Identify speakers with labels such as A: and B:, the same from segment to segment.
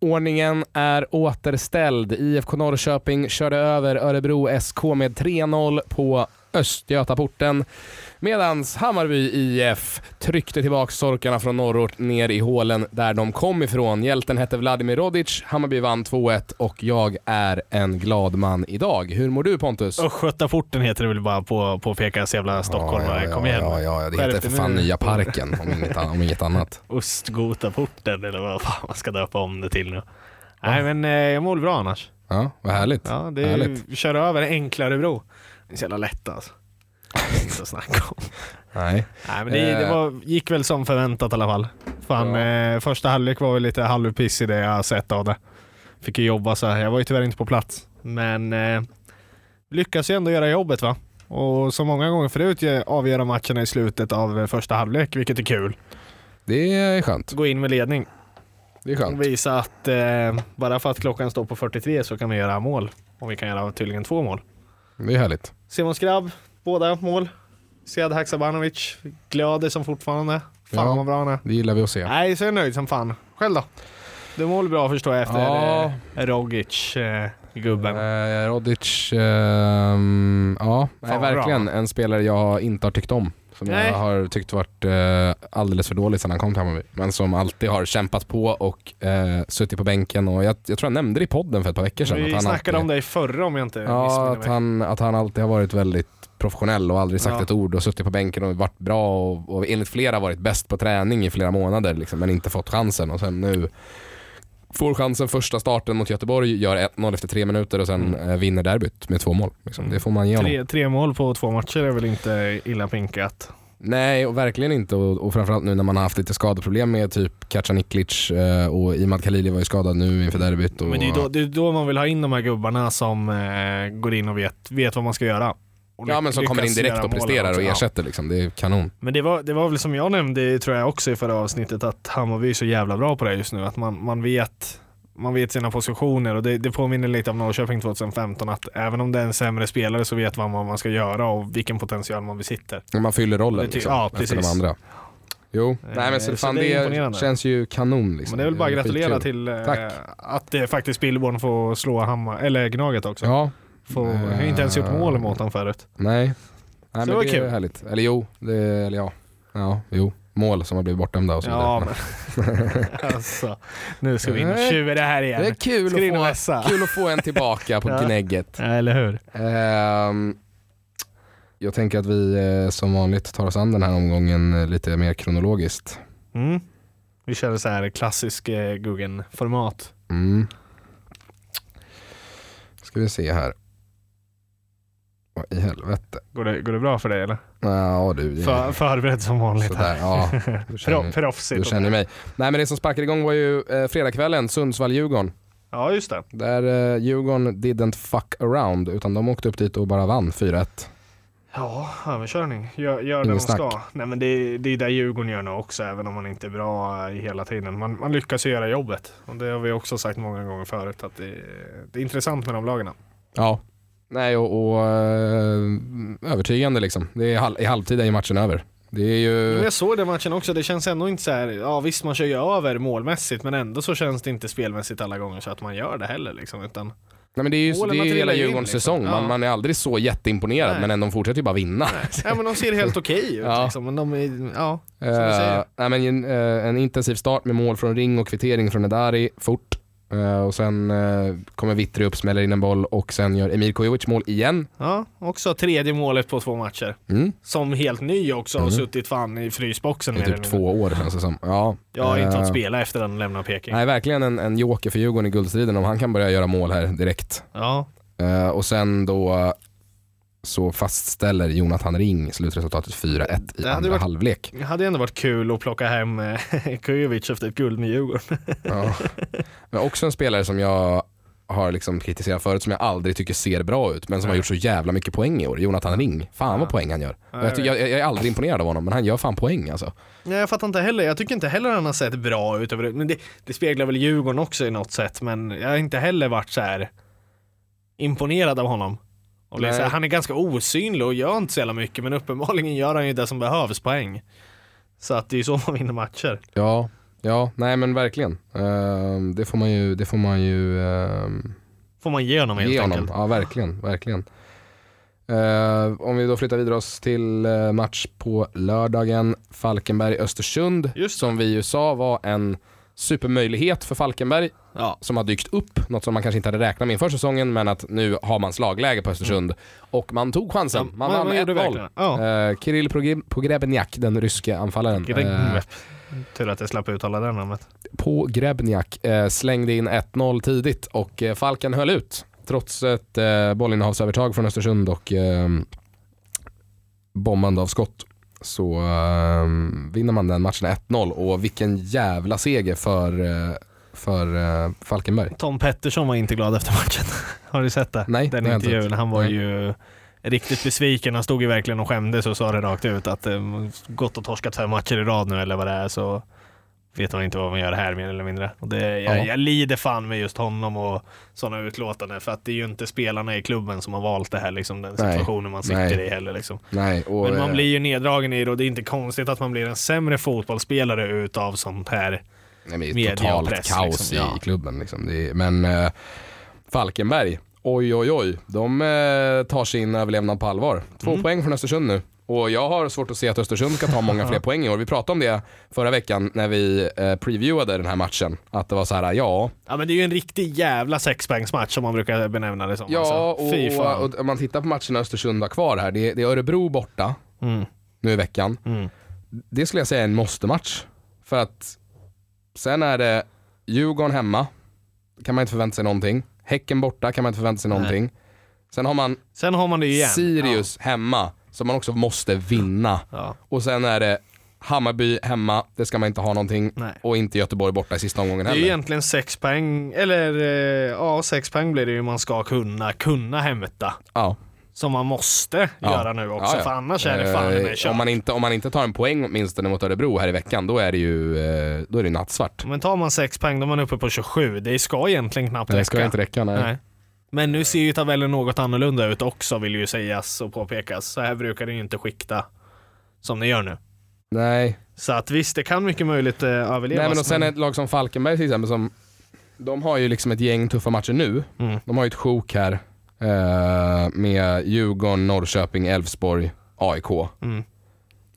A: Ordningen är återställd. IFK Norrköping körde över Örebro SK med 3-0 på Östgötaporten. Medans Hammarby IF tryckte tillbaka sorkarna från norrort ner i hålen där de kom ifrån. Hjälten hette Vladimir Rodic, Hammarby vann 2-1 och jag är en glad man idag. Hur mår du Pontus?
B: Östgötaporten heter det väl bara på påpekas jävla stockholmare.
A: ja,
B: Kom igen.
A: Ja, ja, ja. det heter för fan
B: nu.
A: Nya Parken om inget, om inget annat.
B: Ostgotaporten eller vad fan man ska döpa om det till nu. Nej men eh, jag mår bra annars.
A: Ja, vad härligt.
B: Ja, det är
A: Härligt.
B: kör över enklare bro. Det är så jävla lätt alltså. Inte att snacka om.
A: Nej.
B: Nej men det, det
A: Eh.
B: var, gick väl som förväntat i alla fall. Fan, eh, första halvlek var väl lite halvpiss i det jag sett av det. Fick ju jobba så här. jag var ju tyvärr inte på plats. Men eh, lyckas ju ändå göra jobbet va. Och som många gånger förut avgöra matcherna i slutet av eh, första halvlek, vilket är kul.
A: Det är skönt.
B: Gå in med ledning
A: Det är
B: och
A: skönt.
B: visa att eh, bara för att klockan står på 43 så kan vi göra mål. Och vi kan göra tydligen två mål.
A: Det är härligt.
B: Simon Skrabb, båda mål. Sead Haksabanovic, glad som fortfarande. Fan
A: Ja.
B: vad bra han är.
A: Det gillar vi att se.
B: Nej, så är jag nöjd som fan. Själv då? Du mår bra förstår jag efter
A: Ja.
B: eh, Rogic, eh, gubben.
A: Eh, ehm, ja, nej, verkligen en spelare jag inte har tyckt om. Som
B: Nej.
A: jag har tyckt varit eh, alldeles för dålig sedan han kom till Hammarby. Men som alltid har kämpat på och eh, suttit på bänken. Och jag, jag tror jag nämnde det i podden för ett par veckor sedan.
B: Vi
A: att han
B: snackade
A: alltid,
B: om det förra om jag inte
A: Ja, att han, att han alltid har varit väldigt professionell och aldrig sagt
B: Ja.
A: ett ord och suttit på bänken och varit bra och, och enligt flera varit bäst på träning i flera månader liksom, men inte fått chansen och sen nu får chansen första starten mot Göteborg, gör 1-0 efter tre minuter och sen
B: Mm.
A: eh, vinner derbyt med två mål. Liksom.
B: Mm.
A: Det får man ge.
B: Tre, tre mål på två matcher är väl inte illa pinkat.
A: Nej, och verkligen inte. Och, och framförallt nu när man har haft lite skadeproblem med typ Katja Niklic eh, och Imad Khalili var ju skadad nu inför derbyt. Och,
B: Men det är, då, det är då man vill ha in de här gubbarna som eh, går in och vet, vet vad man ska göra.
A: Ja men som kommer in direkt och presterar och ersätter liksom. Det är kanon.
B: Men det var, det var väl som jag nämnde, tror jag också i förra avsnittet, att Hammarby är så jävla bra på det just nu. Att man, man, vet, man vet sina positioner och det, det påminner lite om Norrköping 2015. Att även om det är en sämre spelare så vet man vad man ska göra och vilken potential man besitter.
A: Man fyller rollen
B: ty-
A: liksom,
B: ja,
A: efter de
B: precis.
A: andra. Jo, nej men så, fan,
B: det
A: det, känns ju kanon. Liksom.
B: Men det är väl bara att gratulera till eh, att det faktiskt Billborn får slå Hammar, eller Gnaget också.
A: Ja,
B: Får, har inte ens gjort mål mot honom förut.
A: nej. nej
B: Så det var
A: det är
B: kul.
A: härligt. Eller jo, det, eller ja. Ja, jo. Mål som har blivit bortdömda och så
B: Ja,
A: vidare.
B: men alltså, nu ska vi in och
A: Nej.
B: tjuva det här igen.
A: Det är kul
B: Ska
A: att, få, kul att få en tillbaka på
B: Ja.
A: gnägget.
B: Ja, eller hur?
A: Ehm, jag tänker att vi eh, som vanligt tar oss an den här omgången eh, lite mer kronologiskt.
B: Mm. Vi kör så här klassisk eh, Guggen-format.
A: Mm. Ska vi se här. Vad i helvete.
B: Går det, går det bra för dig eller?
A: Ja du,
B: För, förberedd som vanligt.
A: sådär. Ja, du känner,
B: proffsigt.
A: du känner mig. Nej men det som sparkade igång var ju eh, fredagskvällen, Sundsvall-Djurgården.
B: Ja, just det.
A: Där eh, Djurgården didn't fuck around utan de åkte upp dit och bara vann 4-1.
B: Ja, överkörning. Gör, gör det
A: snack.
B: ska. Nej, men det, det är där Djurgården gör nu också, även om man inte är bra i hela tiden. Man, man lyckas göra jobbet. Och det har vi också sagt många gånger förut, att det, det är intressant med de lagen.
A: Ja. Nej och, och eh, övertygande liksom. Det är hal- i halvtid är ju matchen över. Det är ju...
B: Men jag såg den matchen också, det känns ändå inte så här, ja visst man kör ju över målmässigt, men ändå så känns det inte spelmässigt alla gånger så att man gör det heller liksom. Utan,
A: Nej, men det är ju, det är ju hela Djurgårdens
B: liksom.
A: säsong. Man,
B: Ja.
A: man är aldrig så jätteimponerad
B: Nej.
A: men ändå de fortsätter ju bara vinna.
B: ja men de ser helt okej ut
A: Ja.
B: liksom. Men de är, ja.
A: Eh, nej, men, en, eh, en intensiv start med mål från Ring och kvittering från Edari fort. Eh, och sen eh, kommer Vittry upp, smäller in en boll och sen gör Emir Kujovic mål igen.
B: Ja, också tredje målet på två matcher.
A: Mm.
B: Som helt ny också,
A: Mm.
B: suttit fan i frysboxen eller
A: typ två år känns det som. Ja.
B: Jag har inte
A: Eh,
B: fått spela efter att han lämnade Peking.
A: Nej, verkligen en, en joker för Djurgården i guldstriden om han kan börja göra mål här direkt.
B: Ja,
A: Eh, och sen då så fastställer Jonathan Ring slutresultatet 4-1 i andra
B: varit-
A: halvlek.
B: det hade ändå varit kul att plocka hem eh, Kujovic efter ett guld med Djurgården.
A: Ja. Men också en spelare som jag har liksom kritiserat förut som jag aldrig tycker ser bra ut men som har
B: Nej.
A: gjort så jävla mycket poäng i år. Jonathan Ring. Fan vad
B: Ja.
A: poäng han gör.
B: Ja,
A: jag,
B: jag
A: jag, är aldrig imponerad av honom men han gör fan poäng alltså.
B: Nej, jag fattar inte heller. Jag tycker inte heller han har sett bra ut. Men det, det speglar väl Djurgården också i något sätt. Men jag har inte heller varit så här imponerad av honom. Och är här, han är ganska osynlig och gör inte så jävla mycket. Men uppenbarligen gör han ju det som behövs poäng. Så att det är ju så man vinner matcher.
A: Ja. Ja, nej men verkligen. Ehm, det får man ju, det får man ju ehm,
B: Får man ge honom helt
A: ge honom.
B: enkelt.
A: Ja, verkligen. verkligen. Eh, om vi då flyttar vidare oss till eh, match på lördagen, Falkenberg-Östersund, som vi ju sa var en supermöjlighet för Falkenberg
B: Ja.
A: som har dykt upp, något som man kanske inte hade räknat med inför säsongen, men att nu har man slagläge på Östersund. Och man tog chansen.
B: Mm. Ja,
A: man
B: man-
A: vann
B: man gjorde
A: 1-0.
B: verkligen. Ja.
A: Eh, Kirill Pogre- Pogrebniak, den ryske anfallaren, eh,
B: Tur att jag slapp uttala det namnet.
A: Pogrebniak eh, slängde in 1-0 tidigt och Falken höll ut trots ett eh, bollinnehavsövertag från Östersund och bombande av skott. Så eh, vinner man den matchen 1-0 och vilken jävla seger för, eh, för eh, Falkenberg.
B: Tom Pettersson var inte glad efter matchen. Har du sett det?
A: Nej,
B: Den
A: det jag inte
B: intervjun. Han var
A: Nej.
B: ju riktigt besviken. Han stod ju verkligen och skämdes och sa det rakt ut att eh, gått och torskat fem matcher i rad nu eller vad det är så vet man inte vad man gör här mer eller mindre. Och det, jag,
A: Ja.
B: jag lider fan med just honom och sådana utlåtanden för att det är ju inte spelarna i klubben som har valt det här liksom, den
A: Nej.
B: situationen man sitter
A: Nej.
B: i heller. Liksom.
A: Nej, och,
B: Men man
A: eh,
B: blir ju neddragen i det och det är inte konstigt att man blir en sämre fotbollsspelare utav sånt här.
A: nej, men är
B: media
A: totalt
B: press,
A: kaos
B: liksom,
A: i,
B: ja.
A: klubben. Liksom. Är, men eh, Falkenberg, oj oj oj, de eh, tar sin överlevnad på allvar. Två
B: Mm.
A: poäng från Östersund nu. Och jag har svårt att se att Östersund ska ta många fler poäng i år. Vi pratade om det förra veckan när vi eh, previewade den här matchen. Att det var så här, ja,
B: Ja men det är ju en riktig jävla sexpoängsmatch som man brukar benämna det som.
A: ja
B: alltså. Fy
A: och,
B: fan.
A: och, om man tittar på matcherna Östersund har kvar här. Det, är- det är Örebro borta
B: Mm.
A: nu i veckan.
B: Mm.
A: Det skulle jag säga är en måste-match. För att sen är det Djurgården hemma, kan man inte förvänta sig någonting. Häcken borta kan man inte förvänta sig
B: Nej.
A: någonting. Sen har man
B: Sen har man det igen.
A: Sirius hemma, som man också måste vinna.
B: Ja.
A: Och sen är det Hammarby hemma, det ska man inte ha någonting.
B: Nej.
A: Och inte Göteborg borta i sista omgången
B: Det är
A: heller.
B: egentligen sex poäng, eller eh, ja sex poäng blir det ju man ska kunna, kunna hämta.
A: Ja.
B: Som man måste
A: Ja.
B: göra nu också,
A: Ja,
B: för annars är det fan
A: Eh,
B: med kört.
A: om, man inte, om man inte tar en poäng åtminstone mot Örebro här i veckan, då är det ju eh, då är det nattsvart.
B: Men tar man sex poäng då är man uppe på 27. Det ska egentligen knappt
A: Det
B: räcka.
A: ska inte räcka, nej.
B: Nej. Men nu ser ju tabellen något annorlunda ut också vill ju sägas och påpekas. Så här brukar det ju inte skikta som det gör nu.
A: nej.
B: Så att visst, det kan mycket möjligt eh, överlevas.
A: Nej men och sen ett lag som Falkenberg till exempel som De har ju liksom ett gäng tuffa matcher nu.
B: Mm.
A: De har ju ett sjok här eh, med Djurgården, Norrköping, Elfsborg, AIK.
B: Mm.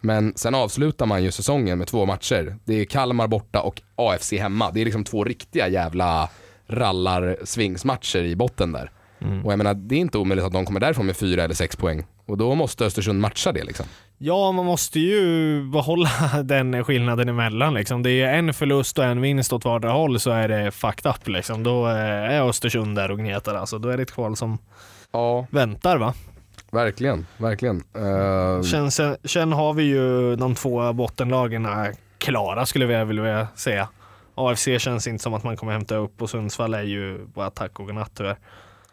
A: Men sen avslutar man ju säsongen med två matcher. Det är Kalmar borta och AFC hemma. Det är liksom två riktiga jävla rallar-svingsmatcher i botten där.
B: Mm.
A: Och jag menar, det är inte omöjligt att de kommer därifrån med fyra eller sex poäng. Och då måste Östersund matcha det liksom.
B: Ja, man måste ju behålla den skillnaden emellan. Liksom. Det är en förlust och en vinst åt vardera håll så är det fucked up. Liksom. Då eh, är Östersund där och gnetar. Alltså. Då är det ett kval som
A: Ja,
B: väntar va?
A: verkligen. Verkligen. Eh,
B: Sen, sen, sen har vi ju de två bottenlagen är klara skulle jag vilja säga. AFC känns inte som att man kommer hämta upp och Sundsvall är ju bara tack och godnatt tyvärr.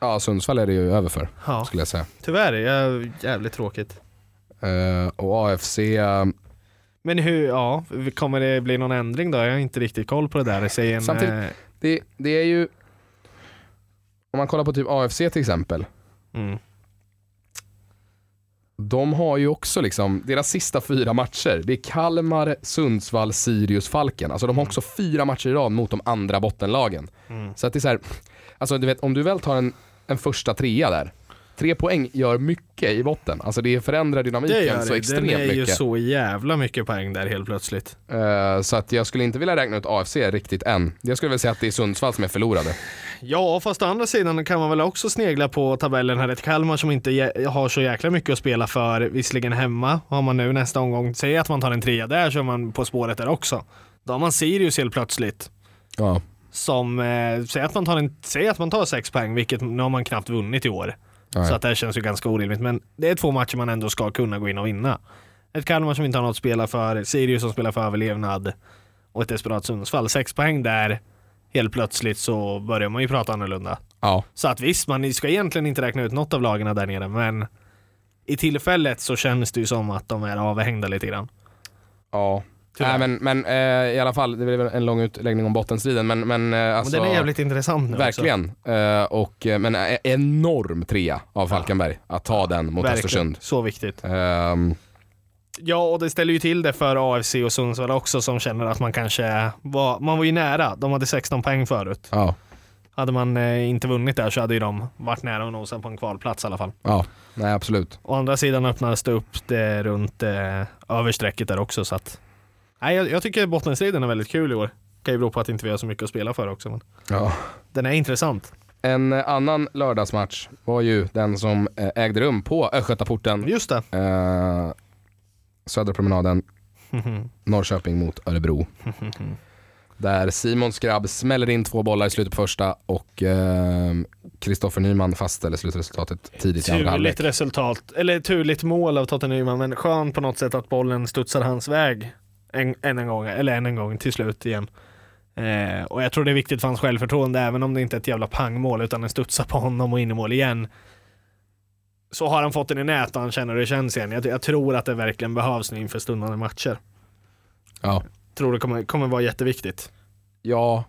A: ja, Sundsvall är det ju över för,
B: Ja,
A: skulle jag säga.
B: tyvärr. är jävligt tråkigt.
A: Eh, och AFC, eh,
B: Men hur, ja, kommer det bli någon ändring då? Jag har inte riktigt koll på det där. Säg en,
A: Samtidigt-
B: eh,
A: det, det är ju... Om man kollar på typ AFC till exempel.
B: mm,
A: De har ju också liksom, deras sista fyra matcher, det är Kalmar, Sundsvall, Sirius, Falken. Alltså de har också fyra matcher i rad mot de andra bottenlagen.
B: mm.
A: Så att det är så här, alltså du vet om du väl tar en, en första trea där, tre poäng gör mycket i botten. Alltså det förändrar dynamiken
B: Det gör
A: så
B: det.
A: extremt
B: Den är ju
A: mycket.
B: så jävla mycket poäng där helt plötsligt.
A: Eh, så att jag skulle inte vilja räkna ut AFC riktigt än. Jag skulle väl säga att det är Sundsvall som är förlorade.
B: Ja, fast å andra sidan kan man väl också snegla på tabellen här. Ett Kalmar som inte har så jäkla mycket att spela för. Visserligen hemma har man nu nästa omgång. Säg att man tar en trea där så är man på spåret där också. Då har man Sirius helt plötsligt.
A: Ja.
B: Som, eh, säg, att man tar en, säg att man tar sex poäng, vilket nu har man knappt vunnit i år.
A: Nej.
B: Så att det här känns ju ganska orimligt. Men det är två matcher man ändå ska kunna gå in och vinna. Ett Kalmar som inte har något att spela för, Sirius som spelar för överlevnad och ett desperat Sundsvall. Sex poäng där, helt plötsligt så börjar man ju prata annorlunda.
A: Ja.
B: Så att visst, man ska egentligen inte räkna ut något av lagen där nere, men i tillfället så känns det ju som att de är avhängda lite grann.
A: Ja.
B: Tyvärr.
A: Nej, men men eh, i alla fall, det blev en lång utläggning om bottenstriden men, men eh, alltså,
B: men den är jävligt intressant nu
A: Verkligen. Eh, och, eh, men eh, enorm trea av Falkenberg att ta den mot
B: Verkligen.
A: Östersund.
B: Så viktigt.
A: Ehm,
B: Ja, och det ställer ju till det för AFC och Sundsvall också som känner att man kanske var, man var ju nära. De hade 16 poäng förut.
A: Ja,
B: Hade man eh, inte vunnit där så hade ju de varit nära att nosa på en kvalplats i alla fall.
A: ja, nej absolut.
B: Å andra sidan öppnades det upp det runt eh, överstrecket där också så att Nej, jag, jag tycker bottenstriden är väldigt kul i år. Kan ju bero på att inte vi har så mycket att spela för också men
A: Ja.
B: den är intressant.
A: En eh, annan lördagsmatch var ju den som eh, ägde rum på Östgötaporten.
B: Just det.
A: Eh, Södra promenaden, Norrköping mot Örebro. Där Simon Skrabb smäller in två bollar i slutet på första och Kristoffer Nyman fastställer slutresultatet tidigt i andra halvlek.
B: Turligt resultat, eller turligt mål av Totte Nyman men skönt på något sätt att bollen studsar hans väg en, än en gång, eller än en gång till slut igen. Eh, och jag tror det är viktigt för hans självförtroende även om det inte är ett jävla pangmål utan den studsar på honom och in i mål igen. Så har han fått den i nät och han känner hur det känns igen. Jag, jag tror att det verkligen behövs nu inför stundande matcher.
A: Ja.
B: Tror det kommer, kommer vara jätteviktigt.
A: Ja,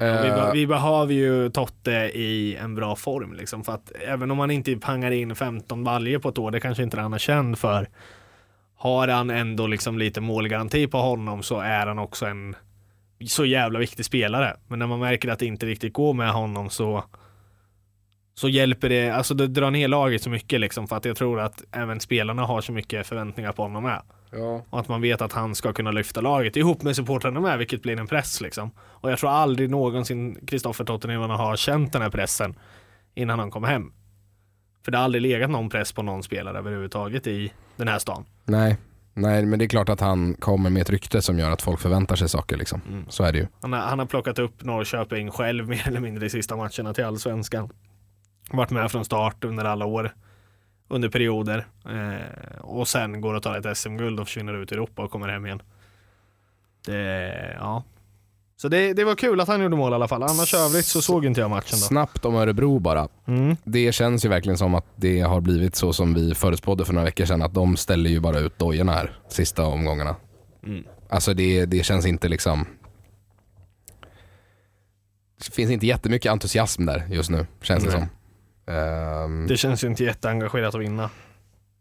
B: Eh, Vi, be- vi behöver ju Totte i en bra form liksom för att även om han inte pangar in 15 baljer på ett år, det kanske inte han är känd för. Har han ändå liksom lite målgaranti på honom så är han också en så jävla viktig spelare. Men när man märker att det inte riktigt går med honom så så hjälper det, alltså det drar ner laget så mycket liksom för att jag tror att även spelarna har så mycket förväntningar på honom med.
A: ja.
B: Och att man vet att han ska kunna lyfta laget ihop med supportrarna med, vilket blir en press liksom. Och jag tror aldrig någonsin Kristoffer Tottenham har känt den här pressen innan han kom hem. För det har aldrig legat någon press på någon spelare överhuvudtaget i den här stan.
A: Nej. Nej, men det är klart att han kommer med ett rykte som gör att folk förväntar sig saker liksom.
B: Mm.
A: Så är det ju.
B: Han har, han har plockat upp Norrköping själv mer eller mindre i sista matcherna till allsvenskan. Varit med från start under alla år. Under perioder. Eh, och sen går och tar ett SM-guld och försvinner ut i Europa och kommer hem igen. Det, ja. Så det, det var kul att han gjorde mål i alla fall. Annars övrigt så såg inte jag matchen då.
A: Snabbt om Örebro bara.
B: Mm.
A: Det känns ju verkligen som att det har blivit så som vi förutspådde för några veckor sedan. Att de ställer ju bara ut dojorna här sista omgångarna.
B: Mm.
A: Alltså det, det känns inte liksom... Det finns inte jättemycket entusiasm där just nu, känns det
B: Nej.
A: som. Ehm,
B: Det känns ju inte jätteengagerat att vinna.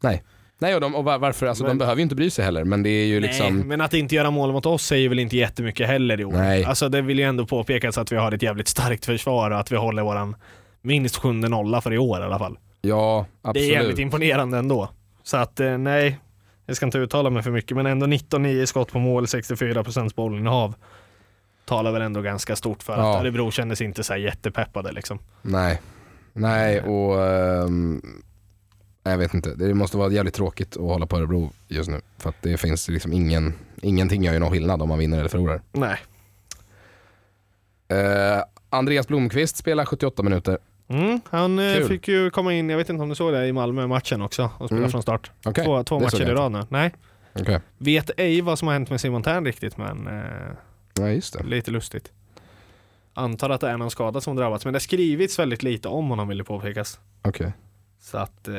A: nej, och, de, och var- varför? Alltså, de
B: Men-
A: behöver ju inte bry sig heller, men det är ju liksom...
B: Nej, men att inte göra mål mot oss säger väl inte jättemycket heller i år.
A: Nej.
B: Alltså det vill ju ändå påpekas att vi har ett jävligt starkt försvar och att vi håller våran minst sjunde nolla för i år i alla fall.
A: Ja,
B: Det är
A: absolut.
B: jävligt imponerande ändå. Så att eh, nej, jag ska inte uttala mig för mycket men ändå 19-9 skott på mål, 64% bollinnehav. Talar väl ändå ganska stort för
A: Ja.
B: att Örebro kändes inte så jättepeppade liksom.
A: Nej. Nej, och... ehm, jag vet inte. Det måste vara jävligt tråkigt att hålla på Örebro just nu. För att det finns liksom ingen... Ingenting gör ju någon skillnad om man vinner eller förlorar.
B: Nej.
A: Eh, Andreas Blomqvist spelar 78 minuter.
B: Mm, han eh,
A: Kul.
B: fick ju komma in, jag vet inte om du såg det, i Malmö-matchen också och spela
A: Mm.
B: från start.
A: Okej,
B: Två, två matcher i rad nu. Nej.
A: Okej.
B: Vet ej vad som har hänt med Simon Tern riktigt men eh,
A: det.
B: lite lustigt. Antar att det är någon skada som drabbats men det har skrivits väldigt lite om honom vill det påpekas.
A: Okej.
B: Så att, eh,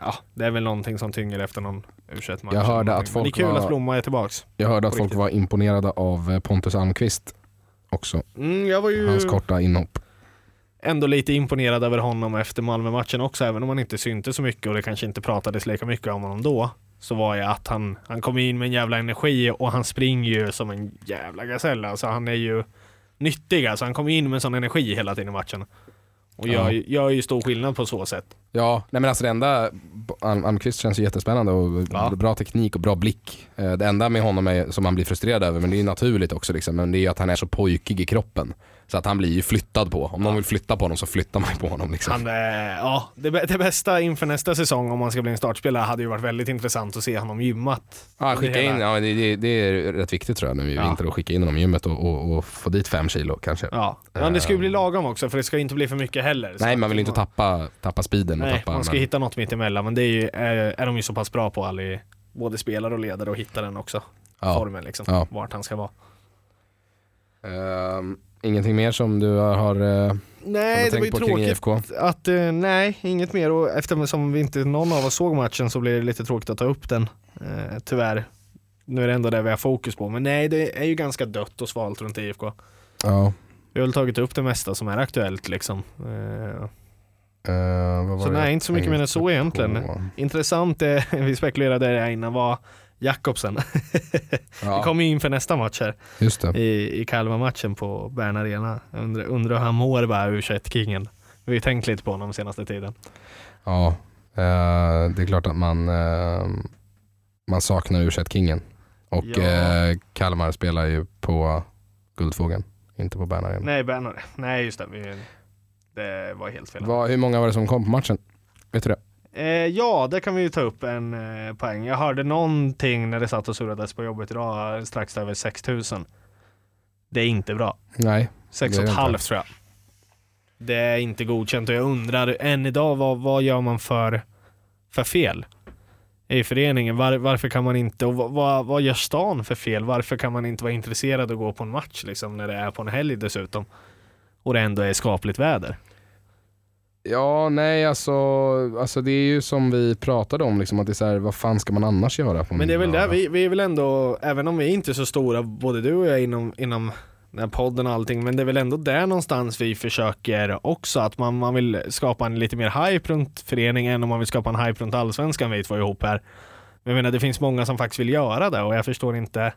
B: ja, det är väl någonting som tynger efter någon u match
A: Jag hörde att
B: Men
A: folk
B: Det är kul
A: var-
B: att Blomma är tillbaks.
A: Jag hörde att folk var imponerade av eh, Pontus Almqvist också.
B: Mm, ju
A: Hans korta inhopp.
B: ändå lite imponerad över honom efter Malmö-matchen också, även om han inte syntes så mycket och det kanske inte pratades lika mycket om honom då. Så var jag att han, han kom in med en jävla energi och han springer ju som en jävla gasell. Alltså han är ju nyttig alltså. Han kommer in med sån energi hela tiden i matchen. Och gör,
A: Ja.
B: gör ju stor skillnad på så sätt.
A: Ja, nej men alltså det enda, Alm- Almqvist känns ju jättespännande och
B: Ja.
A: bra teknik och bra blick. Eh, Det enda med honom är, som man blir frustrerad över, men det är naturligt också liksom, men det är ju att han är så pojkig i kroppen. Så att han blir ju flyttad på. Om någon vill flytta på honom så flyttar man ju på honom liksom.
B: Han, eh, ja, det, det bästa inför nästa säsong om man ska bli en startspelare hade ju varit väldigt intressant att se honom gymmat.
A: Ja, skicka in, ja, det, det, är rätt viktigt tror jag nu i
B: Ja.
A: vinter att skicka in honom i gymmet och, och, och få dit fem kilo kanske.
B: Ja, men det ska ju bli lagom också för det ska inte bli för mycket heller.
A: Nej, man vill inte tappa, tappa speeden och
B: Nej,
A: tappa
B: man ska
A: men-
B: hitta något mitt emellan men det är, ju, är, är de ju så pass bra på alla i, både spelare och ledare och hitta den också.
A: ja.
B: Formen liksom,
A: Ja.
B: vart han ska vara.
A: Ehm, ingenting mer som du har, uh,
B: Nej, det var ju tråkigt
A: IFK?
B: att, eh, nej, inget mer och eftersom vi inte någon av oss såg matchen så blir det lite tråkigt att ta upp den. Eh, tyvärr. Nu är det ändå det vi har fokus på, men nej det är ju ganska dött och svalt runt IFK.
A: Ja.
B: Vi har väl tagit upp det mesta som är aktuellt liksom. Eh,
A: Eh, var
B: Så nej, inte så mycket mer än så egentligen. intressant, vi spekulerade det innan var Jakobsen.
A: Ja,
B: Det kommer ju inför nästa match här
A: just det.
B: i, i Kalmar-matchen på Bern Arena. Undrar, undrar hur han mår bara U21-kingen. Vi har ju tänkt lite på honom senaste tiden.
A: Ja, eh, det är klart att man, eh, man saknar u kingen Och
B: Ja.
A: eh, Kalmar spelar ju på Guldfågeln, inte på Bernharden.
B: Nej, Bern Nej, just det. Vi, det var helt fel.
A: Vad- Hur många var det som kom på matchen? Vet du det?
B: Eh, ja, det kan vi ju ta upp en eh, poäng. Jag hörde någonting när det satt och surrades på jobbet idag, strax över 6000. Det är inte bra.
A: Nej.
B: Sex
A: Det är
B: och ett
A: det
B: halvt tror jag. Det är inte godkänt och jag undrar än idag vad, vad gör man för, för fel i föreningen? Var, varför kan man inte, och vad, vad, vad gör stan för fel? Varför kan man inte vara intresserad och gå på en match liksom när det är på en helg dessutom? Och det ändå är skapligt väder.
A: Ja, nej alltså, alltså det är ju som vi pratade om, liksom, att det är så här, vad fan ska man annars göra? På en
B: Men det är väl där vi, vi är väl ändå, även om vi inte är så stora, både du och jag inom, inom den här podden och allting, men det är väl ändå där någonstans vi försöker också, att man, man vill skapa en lite mer hype runt föreningen och man vill skapa en hype runt allsvenskan vi två ihop här. Men jag menar det finns många som faktiskt vill göra det och jag förstår inte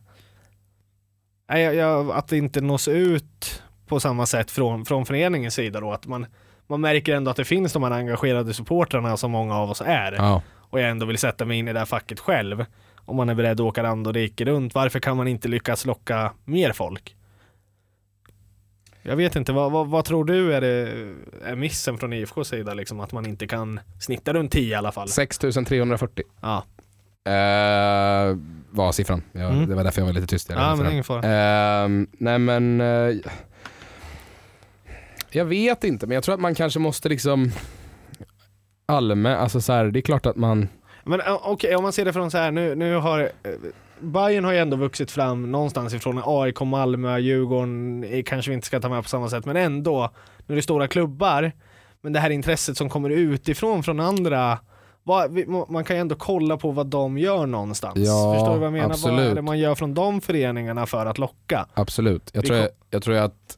B: Nej, jag, jag, att det inte nås ut på samma sätt från, från föreningens sida då, att man, man märker ändå att det finns de här engagerade supportrarna som många av oss är
A: Ja,
B: och jag ändå vill sätta mig in i det här facket själv. Om man är beredd att åka land och rike runt, varför kan man inte lyckas locka mer folk? Jag vet inte, vad, vad, vad tror du är, det, är missen från IFKs sida? Liksom, att man inte kan snitta runt 10 i alla fall?
A: 6340
B: Ja,
A: eh, var siffran. Jag,
B: Mm.
A: Det var därför jag var lite tyst.
B: Ja men ingen fara.
A: Ehm, nej men eh, Jag vet inte men jag tror att man kanske måste liksom Allmän, alltså så här, det är klart att man
B: Men eh, okej, om man ser det från så här, nu, nu har eh, Bayern har ju ändå vuxit fram någonstans ifrån AIK, Malmö, Djurgården eh, kanske vi inte ska ta med på samma sätt, men ändå. Nu är det stora klubbar, men det här intresset som kommer utifrån från andra man kan ju ändå kolla på vad de gör någonstans.
A: Ja,
B: Förstår du vad jag menar? Vad är
A: absolut.
B: det man gör från de föreningarna för att locka?
A: Absolut. Jag tror, jag, jag tror att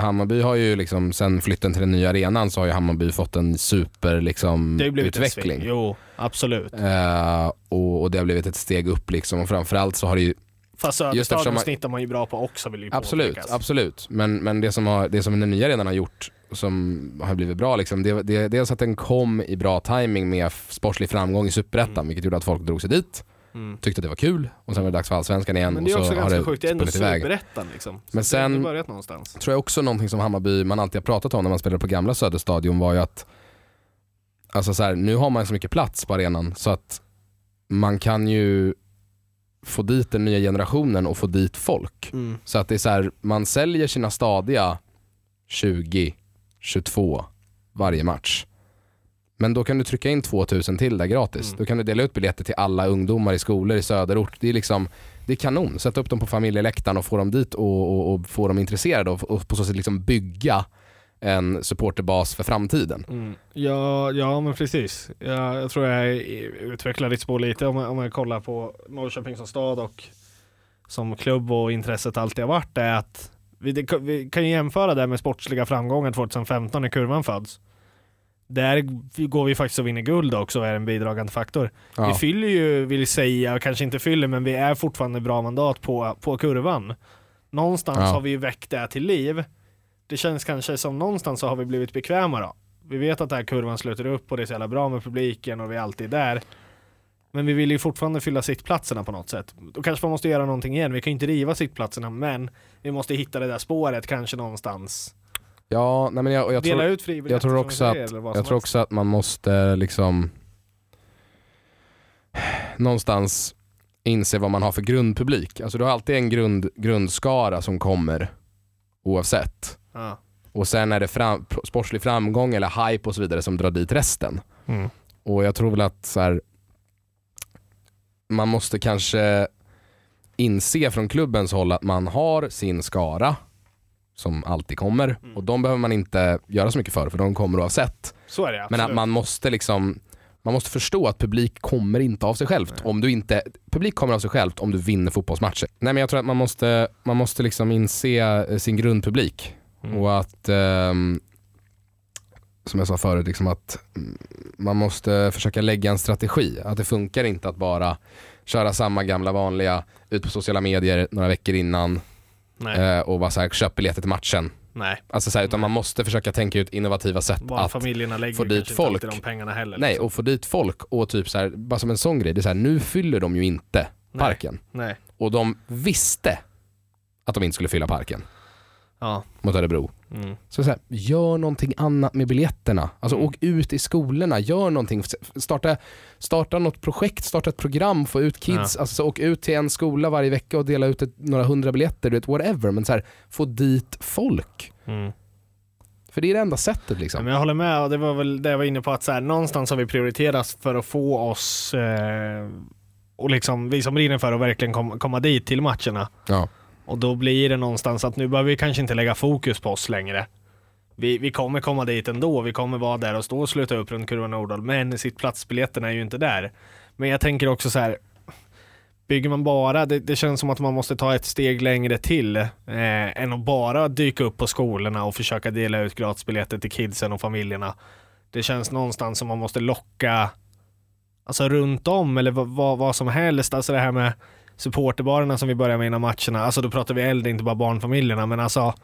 A: Hammarby har ju liksom, sen flytten till den nya arenan så har ju Hammarby fått en super liksom,
B: Det har blivit
A: utveckling.
B: sving. Jo, absolut.
A: Eh, och, och det har blivit ett steg upp liksom och framförallt så har det ju
B: Fast Söderstadion
A: man-
B: snittar man ju bra på också vill ju
A: Absolut,
B: påpekas.
A: absolut. Men, men det, som har, det som den nya arenan har gjort som har blivit bra, liksom, det, det, dels att den kom i bra timing med sportslig framgång i Superettan,
B: Mm.
A: vilket gjorde att folk drog sig dit,
B: Mm.
A: tyckte att det var kul och sen var det dags för Allsvenskan igen
B: Men
A: och
B: det är
A: så
B: också
A: har
B: ganska
A: det
B: sjukt, det är ändå superettan liksom. Så
A: Men sen-
B: ändå börjat någonstans.
A: tror jag också någonting som Hammarby, man alltid har pratat om när man spelade på gamla Söderstadion var ju att Alltså så här, nu har man så mycket plats på arenan så att man kan ju få dit den nya generationen och få dit folk.
B: Mm.
A: Så att det är så här, man säljer sina stadiga 20, 22 varje match. Men då kan du trycka in 2000 till där gratis.
B: Mm.
A: Då kan du dela ut biljetter till alla ungdomar i skolor i söderort. Det är liksom det är kanon. Sätta upp dem på familjeläktaren och få dem dit och, och, och få dem intresserade och, och på så sätt liksom bygga en supporterbas för framtiden.
B: Mm. Ja, ja men precis. Ja, jag tror jag utvecklar ditt spår lite om jag, om jag kollar på Norrköping som stad och som klubb och intresset alltid har varit är att vi, det, vi kan ju jämföra det med sportsliga framgångar 2015 när kurvan föds. Där går vi faktiskt och vinner guld också och är en bidragande faktor. Vi
A: Ja.
B: fyller ju, vill säga, kanske inte fyller, men vi är fortfarande bra mandat på, på kurvan. Någonstans
A: Ja.
B: har vi ju väckt det till liv. Det känns kanske som någonstans så har vi blivit bekväma då. Vi vet att den här kurvan sluter upp och det är så jävla bra med publiken och vi är alltid där. Men vi vill ju fortfarande fylla sittplatserna på något sätt. Då kanske man måste göra någonting igen. Vi kan ju inte riva sittplatserna, men vi måste hitta det där spåret kanske någonstans.
A: Ja, nej men jag, jag
B: Dela
A: tror,
B: ut fribiljetter
A: jag tror också
B: säger,
A: att,
B: vad
A: jag tror också att man måste liksom någonstans inse vad man har för grundpublik. Alltså du har alltid en grund, grundskara som kommer oavsett.
B: Ja.
A: Och sen är det fram, sportslig framgång eller hype och så vidare som drar dit resten.
B: Mm.
A: Och jag tror väl att så här, man måste kanske inse från klubbens håll att man har sin skara som alltid kommer
B: Mm.
A: och de behöver man inte göra så mycket för för de kommer oavsett.
B: Så är det
A: Men
B: absolut.
A: att man måste liksom man måste förstå att publik kommer inte av sig självt.
B: Nej.
A: Om du inte, publik kommer av sig självt om du vinner fotbollsmatcher. Nej men jag tror att man måste, man måste liksom inse eh, sin grundpublik.
B: Mm.
A: Och att, ehm, som jag sa förut, liksom att mm, man måste försöka lägga en strategi. Att det funkar inte att bara köra samma gamla vanliga, ut på sociala medier några veckor innan
B: Nej.
A: eh, och bara så här, köp biljetter till matchen.
B: Nej.
A: Alltså så här, utan man måste försöka tänka ut innovativa sätt att
B: Barnfamiljerna lägger
A: få dit folk.
B: inte de pengarna heller.
A: Nej,
B: liksom.
A: och få dit folk och typ så här, bara som en sån grej, det är så här, nu fyller de ju inte
B: Nej.
A: parken.
B: Nej.
A: Och de visste att de inte skulle fylla parken
B: Ja.
A: mot Örebro.
B: Mm.
A: Så, så här, gör någonting annat med biljetterna. Alltså
B: Mm.
A: åk ut i skolorna, gör någonting. Starta, starta något projekt, starta ett program, få ut kids. Alltså, så åk ut till en skola varje vecka och dela ut ett, några hundra biljetter, du vet, whatever. Men så här, få dit folk.
B: Mm.
A: För det är det enda sättet
B: Ja,
A: liksom.
B: men jag håller med och det var väl det jag var inne på att så här, någonstans har vi prioriterat för att få oss eh, och liksom vi som brinner för att verkligen kom, komma dit till matcherna.
A: Ja.
B: Och då blir det någonstans att nu behöver vi kanske inte lägga fokus på oss längre. Vi, vi kommer komma dit ändå, vi kommer vara där och stå och sluta upp runt kurvan Nordahl, men sittplatsbiljetterna är ju inte där. Men jag tänker också så här, bygger man bara, det, det känns som att man måste ta ett steg längre till eh, än att bara dyka upp på skolorna och försöka dela ut gratisbiljetter till kidsen och familjerna. Det känns någonstans som man måste locka alltså runt om eller vad, vad, vad som helst. Alltså det här med supporterbarerna som vi börjar med innan matcherna. Alltså då pratar vi äldre, inte bara barnfamiljerna, men alltså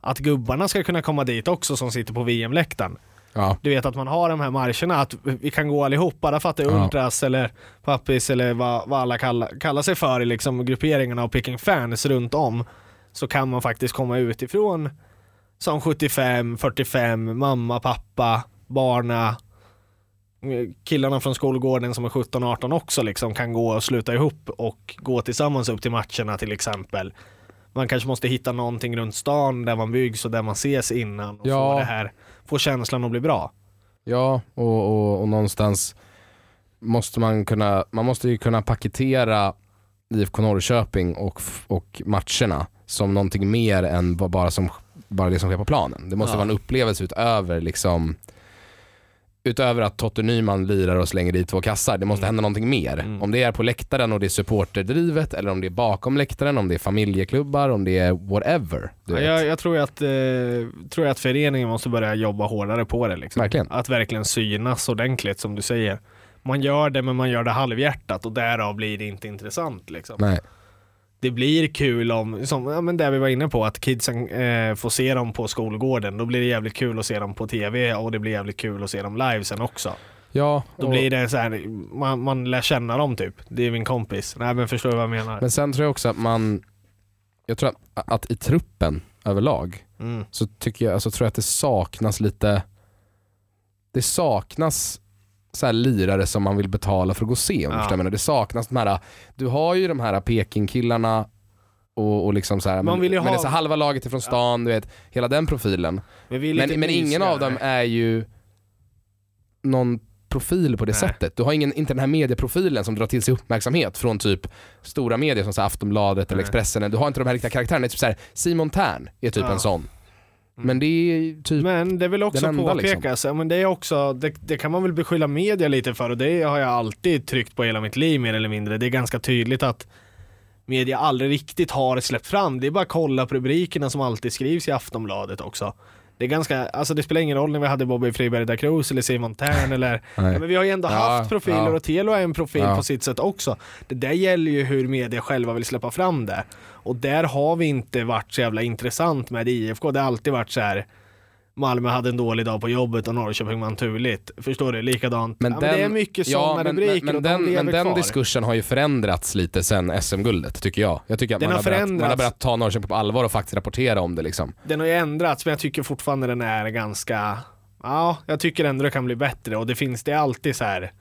B: att gubbarna ska kunna komma dit också som sitter på VM-läktaren.
A: Ja.
B: Du vet att man har de här marscherna, att vi kan gå allihop, bara för att det är
A: Ja.
B: Ultras eller Pappis eller vad, vad alla kallar, kallar sig för i liksom grupperingarna och picking fans runt om. Så kan man faktiskt komma utifrån som 75, 45, mamma, pappa, barna, killarna från skolgården som är 17-18 också liksom kan gå och sluta ihop och gå tillsammans upp till matcherna till exempel. Man kanske måste hitta någonting runt stan där man byggs och där man ses innan och
A: Ja.
B: få det här, få känslan att bli bra.
A: Ja, och, och, och någonstans måste man kunna, man måste ju kunna paketera IFK Norrköping och, och matcherna som någonting mer än ba- bara, som, bara det som sker på planen. Det måste
B: Ja.
A: vara en upplevelse utöver liksom Utöver att Totte Nyman lirar och slänger dit två kassar, det måste
B: Mm.
A: hända någonting mer.
B: Mm.
A: Om det är på läktaren och det är supporterdrivet eller om det är bakom läktaren, om det är familjeklubbar, om det är whatever.
B: Ja, jag, jag tror, att, eh, tror att föreningen måste börja jobba hårdare på det. Liksom.
A: Verkligen.
B: Att verkligen synas ordentligt som du säger. Man gör det men man gör det halvhjärtat och därav blir det inte intressant. Liksom.
A: Nej.
B: Det blir kul om, som ja, men det vi var inne på, att kidsen eh, får se dem på skolgården. Då blir det jävligt kul att se dem på tv och det blir jävligt kul att se dem live sen också.
A: Ja,
B: Då
A: och-
B: blir det så här, man, man lär känna dem typ. Det är min kompis. Nej men förstår du vad jag menar?
A: Men sen tror jag också att man, jag tror att, att i truppen överlag
B: Mm.
A: så tycker jag, alltså, tror jag att det saknas lite, det saknas så här lirare som man vill betala för att gå och se. Om
B: Ja.
A: förstår. Det saknas de här, du har ju de här Peking-killarna och, och liksom så här,
B: Man vill
A: men
B: ha-
A: är så halva laget ifrån stan, du vet, hela den profilen.
B: Men, är
A: Men, men ingen av dem är ju någon profil på det
B: Nej.
A: sättet. Du har ingen, inte den här medieprofilen som drar till sig uppmärksamhet från typ stora medier som så Aftonbladet eller
B: Nej.
A: Expressen. Du har inte de här riktiga karaktärerna. Det är typ så här, Simon Tern är typ
B: Ja.
A: en sån.
B: Mm.
A: Men det är typ,
B: Men det vill också
A: den enda,
B: påpekas, ja, men det är också, det, det kan man väl beskylla media lite för och det har jag alltid tryckt på hela mitt liv mer eller mindre. Det är ganska tydligt att media aldrig riktigt har släppt fram. Det är bara att kolla på rubrikerna som alltid skrivs i Aftonbladet också. Det är ganska, alltså det spelar ingen roll när vi hade Bobby Friberg da Cruz eller Simon Tern eller
A: nej.
B: men vi har ju ändå
A: Ja,
B: haft profiler
A: ja.
B: och Telo är en profil
A: Ja.
B: på sitt sätt också. Det där gäller ju hur media själva vill släppa fram det. Och där har vi inte varit så jävla intressant med IFK. Det har alltid varit så här. Malmö hade en dålig dag på jobbet och Norrköping vann turligt. Förstår du? Likadant.
A: Men
B: ja, men det är mycket sådana
A: men,
B: rubriker
A: men, men
B: de
A: den, men den diskursen har ju förändrats lite sen SM-guldet tycker jag. Jag tycker att
B: Den
A: man
B: har
A: har, börjat, man har börjat ta Norrköping på allvar och faktiskt rapportera om det liksom.
B: Den har ju ändrats men jag tycker fortfarande den är ganska Ja, jag tycker ändå det kan bli bättre och det finns det alltid så här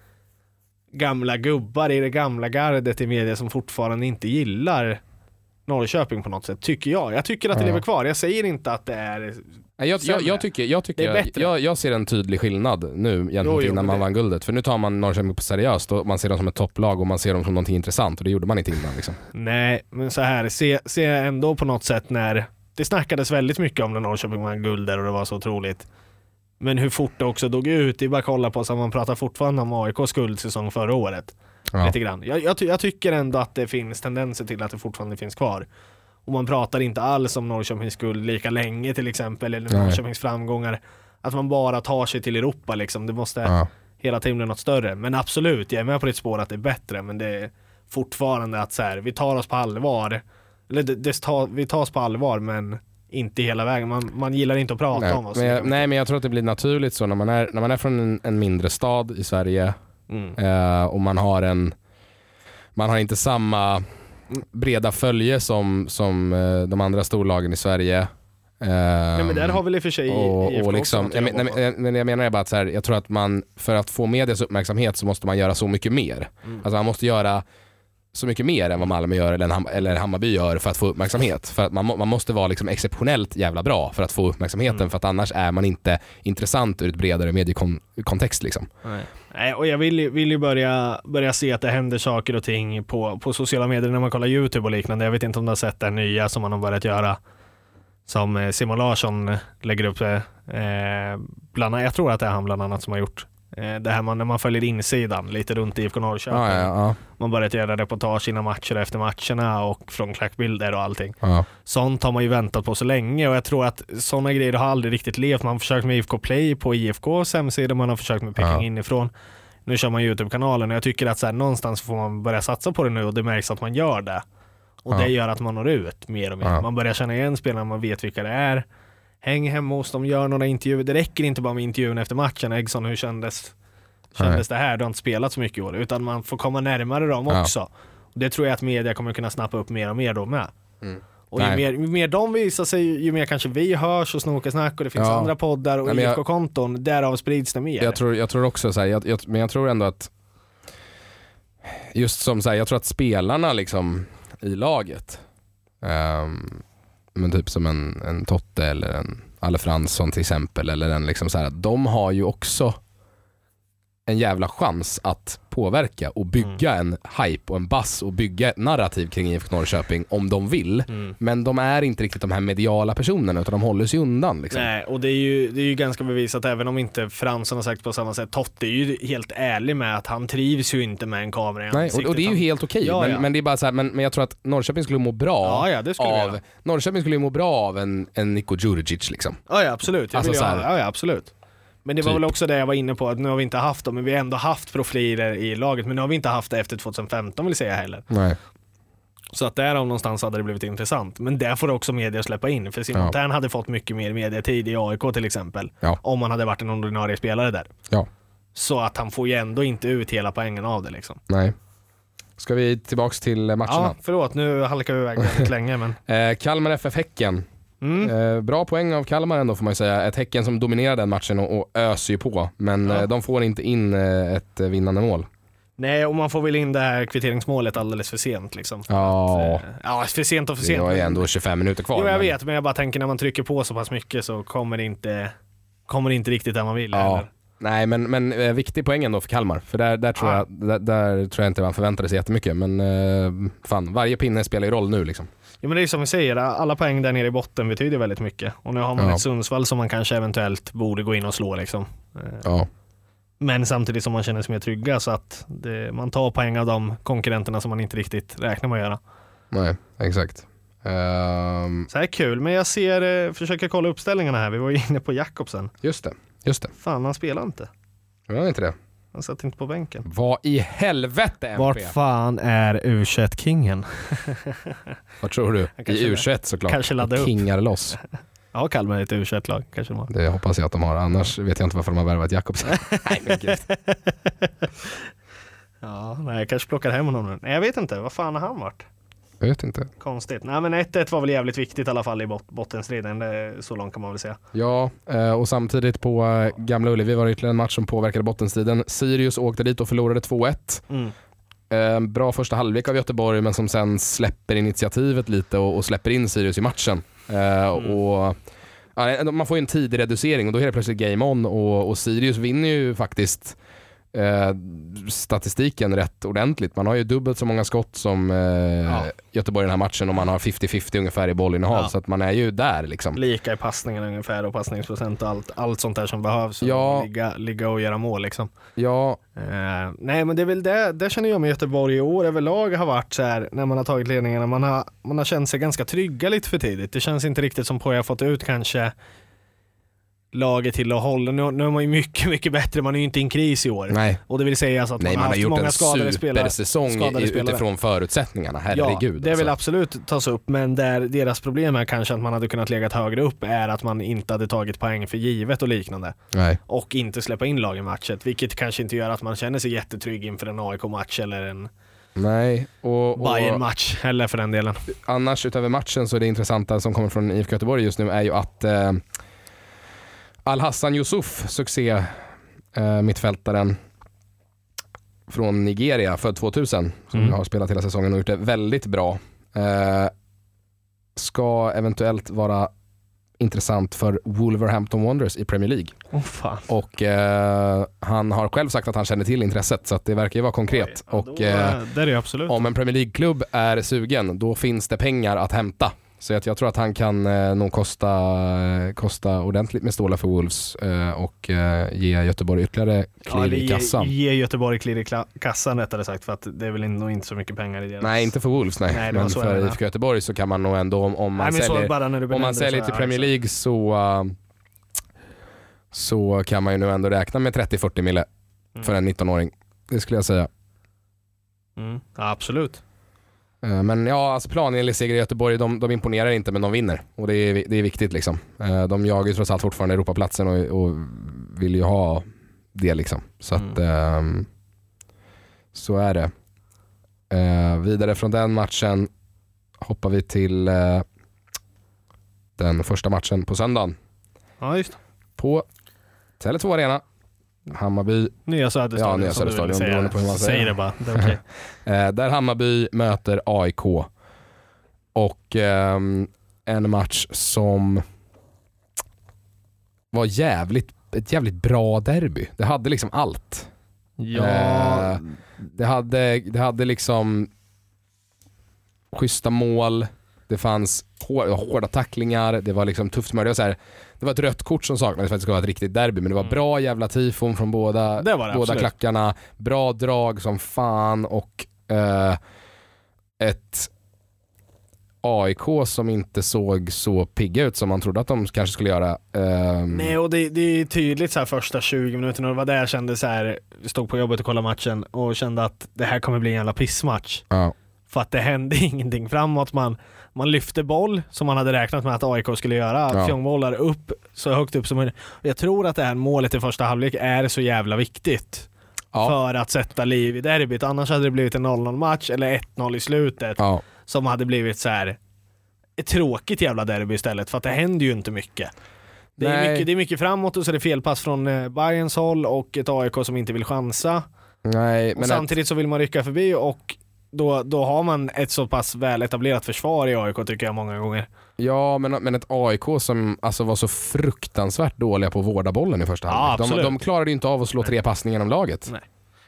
B: gamla gubbar i det gamla gardet i media som fortfarande inte gillar Norrköping på något sätt, tycker jag. Jag tycker att det
A: Ja.
B: lever kvar. Jag säger inte att det är
A: Nej, Jag, jag, jag tycker, jag, tycker
B: Det är bättre.
A: jag, jag ser en tydlig skillnad nu gentemot
B: Jo, jo,
A: innan man
B: det-
A: vann guldet. För nu tar man Norrköping på seriöst och man ser dem som ett topplag och man ser dem som någonting intressant och det gjorde man inte innan. Liksom.
B: Nej, men så här, se, se ändå på något sätt när det snackades väldigt mycket om när Norrköping vann guld där och det var så otroligt. Men hur fort det också dog ut, det är bara att kolla på så man pratar fortfarande om AIKs guldsäsong förra året.
A: Ja.
B: Lite grann. Jag, jag, jag tycker ändå att det finns tendenser till att det fortfarande finns kvar. Och man pratar inte alls om Norrköpings guld lika länge till exempel, eller
A: Nej.
B: Norrköpings framgångar. Att man bara tar sig till Europa liksom. Det måste
A: Ja.
B: hela tiden bli något större. Men absolut, jag är med på ditt spår att det är bättre, men det är fortfarande att så här, vi tar oss på allvar. Eller det, det tar, vi tas på allvar men inte hela vägen. Man, man gillar inte att prata
A: Nej,
B: om oss.
A: men jag, nej men jag tror att det blir naturligt så när man är, när man är från en, en mindre stad i Sverige
B: Mm.
A: eh, och man har en man har inte samma breda följe som, som eh, de andra storlagen i Sverige.
B: Nej men där har väl i och för sig
A: och,
B: IFK
A: och liksom,
B: också
A: jag, men, nej, men- jag menar bara att så här, jag tror att man för att få medias uppmärksamhet så måste man göra så mycket mer.
B: Mm.
A: Alltså man måste göra så mycket mer än vad Malmö gör eller, Ham- eller Hammarby gör för att få uppmärksamhet. För att man, må- man måste vara liksom exceptionellt jävla bra för att få uppmärksamheten
B: Mm.
A: för att annars är man inte intressant ur ett bredare mediekontext. Liksom.
B: Nej. Nej, och jag vill vill ju börja, börja se att det händer saker och ting på, på sociala medier när man kollar YouTube och liknande. Jag vet inte om du har sett det nya som man har börjat göra. Som eh, Simon Larsson lägger upp. Eh, bland, annat- jag tror att det är han bland annat som har gjort. Eh, det här man, när man följer insidan lite runt IFK Norrköping.
A: Ja, ja, ja,
B: Man börjat göra reportage innan matcher och efter matcherna och från klackbilder och allting. Sånt har man ju väntat på så länge och jag tror att sådana grejer har aldrig riktigt levt. Man har försökt med IFK Play på IFKs hemsida, man har försökt med Peking inifrån. Nu kör man Youtube-kanalen och jag tycker att så här, någonstans får man börja satsa på det nu och det märks att man gör det. Och det gör att man når ut mer och mer. Man börjar känna igen spelarna, man vet vilka det är. Häng hemma hos dem, gör några intervjuer. Det räcker inte bara med intervjun efter matchen. Eggson, hur kändes, kändes det här? Du har inte spelat så mycket i år. Utan man får komma närmare dem
A: Ja.
B: också. Och det tror jag att media kommer kunna snappa upp mer och mer då med.
A: Mm.
B: Och ju mer, ju mer de visar sig, ju mer kanske vi hörs och Snokasnack och det finns
A: Ja.
B: andra poddar och IFK-konton. Därav sprids det mer.
A: Jag, tror, jag tror också så här, jag, jag, men jag tror ändå att just som så här, jag tror att spelarna liksom i laget, ehm, men typ som en, en Totte eller en Alle Fransson till exempel, eller en liksom så här, de har ju också en jävla chans att påverka och bygga en hype och en bass och bygga ett narrativ kring IFK Norrköping om de vill.
B: Mm.
A: Men de är inte riktigt de här mediala personerna utan de håller sig undan. Liksom.
B: Nej, och det är, ju, det är ju ganska bevisat även om inte Fransson har sagt på samma sätt. Totte är ju helt ärlig med att han trivs ju inte med en kamera i
A: Nej, och,
B: ansiktet.
A: och det är ju helt okej,
B: Ja,
A: men,
B: ja.
A: men det är bara så här, men, men jag tror att Norrköping skulle må bra
B: Ja, skulle
A: av. Norrköping skulle ju må bra av en, en Niko Djurdjic liksom.
B: Ja, ja absolut. Jag
A: Alltså
B: vill
A: så här-
B: ja, absolut. Men det var
A: Typ.
B: väl också det jag var inne på, att nu har vi inte haft dem, men vi har ändå haft profiler i laget, men nu har vi inte haft det efter 2015 vill säga heller.
A: Nej.
B: Så att därav någonstans hade det blivit intressant. Men där får också media släppa in, för Simon
A: Ja.
B: Thern hade fått mycket mer mediatid i AIK till exempel.
A: Ja.
B: Om han hade varit en ordinarie spelare där.
A: Ja.
B: Så att han får ju ändå inte ut hela poängen av det liksom.
A: Nej. Ska vi tillbaks till matcherna?
B: Ja, förlåt, nu halkar vi iväg väldigt länge men.
A: Eh, Kalmar FF Häcken.
B: Mm.
A: Eh, bra poäng av Kalmar ändå får man ju säga. Ett Häcken som dominerar den matchen och, och öser ju på. Men
B: Ja.
A: eh, de får inte in eh, ett eh, vinnande mål.
B: Nej, och man får väl in det här kvitteringsmålet alldeles för sent liksom.
A: Ja,
B: Eh, Ja, för sent och för
A: det
B: sent.
A: var ju ändå 25 minuter kvar.
B: Jo, jag
A: men-
B: vet, men jag bara tänker när man trycker på så pass mycket så kommer det inte, kommer det inte riktigt där man vill.
A: Ja.
B: Eller?
A: Nej men, men viktig poäng ändå för Kalmar. För där, där, tror
B: Ja.
A: jag, där, där tror jag inte man förväntade sig jättemycket. Men fan, varje pinne spelar ju roll nu liksom.
B: Ja, men det är som vi säger, alla poäng där nere i botten betyder väldigt mycket. Och nu har man
A: Ja.
B: ett Sundsvall som man kanske eventuellt borde gå in och slå liksom. Eh,
A: Ja.
B: Men samtidigt som man känner sig mer trygga så att det, man tar poäng av de konkurrenterna som man inte riktigt räknar med att göra.
A: Nej, exakt. Ehm,
B: Så här är kul, men jag ser, eh, försöker kolla uppställningarna här. Vi var ju inne på Jakobsen.
A: just det, just det.
B: Fan, han spelar inte.
A: Det var inte det.
B: Han satt inte på bänken.
A: Vad i helvete MP?
B: Vart fan är U21-kingen?
A: Vad tror du? I U21 såklart.
B: kanske ladda upp.
A: Kingar loss.
B: Ja, Kalmar är ett U21-lag kanske de har.
A: Det hoppas jag att de har. Annars vet jag inte varför de har värvat Jakobsen. Nej men gud.
B: Ja, nej, jag kanske plockar hem honom nu. Nej, jag vet inte. Vad fan har han varit?
A: Jag vet inte.
B: Konstigt. Nej, men 1-1 var väl jävligt viktigt i alla fall i bot bottenstriden. Så långt kan man väl säga.
A: Ja, eh, och samtidigt på eh, Gamla Ullevi var det ytterligare en match som påverkade bottenstriden. Sirius åkte dit och förlorade 2-1.
B: Mm.
A: Eh, bra första halvlek av Göteborg men som sen släpper initiativet lite och, släpper in Sirius i matchen.
B: Mm.
A: och, man får ju en tidig reducering och då är det plötsligt game on och, och Sirius vinner ju faktiskt eh, statistiken rätt ordentligt. Man har ju dubbelt så många skott som eh,
B: Ja.
A: Göteborg i den här matchen och man har 50-50 ungefär i bollinnehav
B: Ja.
A: så att man är ju där liksom.
B: Lika i passningen ungefär och passningsprocent och allt, allt sånt där som behövs.
A: Ja.
B: Ligga, ligga och göra mål liksom.
A: Ja,
B: Eh, nej men det är väl det, det känner jag med Göteborg i år överlag har varit så här när man har tagit ledningarna. Man har, man har känt sig ganska trygga lite för tidigt. Det känns inte riktigt som på jag fått ut kanske laget till att hålla. Nu, nu är man ju mycket, mycket bättre. Man är ju inte i en kris i år.
A: Nej,
B: Och det vill säga alltså att
A: Nej
B: man,
A: man
B: har
A: har
B: haft
A: gjort
B: många
A: en
B: skadade spelare. skadade
A: i-
B: spelare.
A: utifrån förutsättningarna. Herregud.
B: ja, det vill
A: alltså.
B: absolut tas upp, men där deras problem är kanske att man hade kunnat legat högre upp är att man inte hade tagit poäng för givet och liknande.
A: Nej.
B: Och inte släppa in lag i matchen, vilket kanske inte gör att man känner sig jättetrygg inför en AIK-match eller en
A: Nej, och, och
B: Bayern-match, eller för den delen.
A: annars utöver matchen så är det intressanta som kommer från IFK Göteborg just nu är ju att eh, Al-Hassan Yusuf, succé eh, mittfältaren från Nigeria, född 2000, som
B: Mm.
A: har spelat hela säsongen och gjort det väldigt bra. Eh, ska eventuellt vara intressant för Wolverhampton Wanderers i Premier League.
B: Fan.
A: Och eh, han har själv sagt att han känner till intresset så att det verkar ju vara konkret.
B: Ja,
A: och eh,
B: det är absolut.
A: om en Premier League-klubb är sugen, då finns det pengar att hämta. Så att jag tror att han kan eh, nog kosta, eh, kosta ordentligt med stålar för Wolves eh, och eh, ge Göteborg ytterligare klirr
B: eller
A: i
B: ge-
A: kassan.
B: Ge Göteborg klirr i kassan rättare sagt, för att det är väl nog inte så mycket pengar i deras...
A: Nej, inte för Wolves nej.
B: Nej, det
A: men för. IFK Göteborg så kan man nog ändå, om, om man
B: Nej,
A: säljer, om man
B: det
A: säljer till Premier
B: det
A: League så, eh, så kan man ju nu ändå räkna med 30-40 mille
B: så.
A: för en 19-åring. Det skulle jag säga.
B: Mm. Ja, absolut.
A: Eh, Men ja, alltså planenlig seger i Göteborg, de, de imponerar inte men de vinner. Och det är, det är viktigt liksom. Eh, De jagar ju trots allt fortfarande Europaplatsen och, och vill ju ha det liksom. Så att ehm, så är det. Eh, vidare från den matchen hoppar vi till den första matchen på söndagen
B: Ja, just
A: på Tele2 Arena. Hammarby,
B: Nya Söderstadion
A: Ja, Nya
B: som du
A: Söderstadion,
B: säga.
A: beroende på hur man säger.
B: Säg det bara. Det är okej.
A: eh, där Hammarby möter AIK. Och ehm, en match som var jävligt, ett jävligt bra derby. Det hade liksom allt.
B: ja,
A: Eh, Det hade, det hade liksom schyssta mål, det fanns hår, hårda tacklingar, det var liksom tufft smör. Det var, så här, det var ett rött kort som saknades för att det skulle vara ett riktigt derby, men det var
B: Mm.
A: bra jävla tifon från båda,
B: det det
A: båda
B: absolut.
A: klackarna, bra drag som fan och eh, ett AIK som inte såg så pigga ut som man trodde att de kanske skulle göra. Ehm,
B: Nej, och det, det är tydligt så här första 20 minuterna. Det var där jag kände så här, stod på jobbet och kollade matchen och kände att det här kommer bli en jävla pissmatch.
A: ja.
B: För att det hände ingenting framåt. Man, man lyfte boll som man hade räknat med att AIK skulle göra.
A: Ja.
B: Fjongbollar upp så högt upp som möjligt. Jag tror att det här målet i första halvlek är så jävla viktigt.
A: Ja.
B: För att sätta liv i derbyt. Annars hade det blivit en 0-0 match eller 1-0 i slutet.
A: Ja.
B: Som hade blivit så här ett tråkigt jävla derby istället. För att det händer ju inte mycket. Det är, mycket, det är mycket framåt och så är det felpass från eh, Bayerns håll och ett AIK som inte vill chansa.
A: Nej,
B: Och
A: men att,
B: samtidigt så vill man rycka förbi och då, då har man ett så pass väl etablerat försvar i AIK tycker jag många gånger.
A: ja, men, men ett AIK som alltså var så fruktansvärt dåliga på att vårda bollen i första
B: Ja,
A: halvlek. de,
B: absolut.
A: de klarade ju inte av att slå tre passningar om laget.
B: Nej.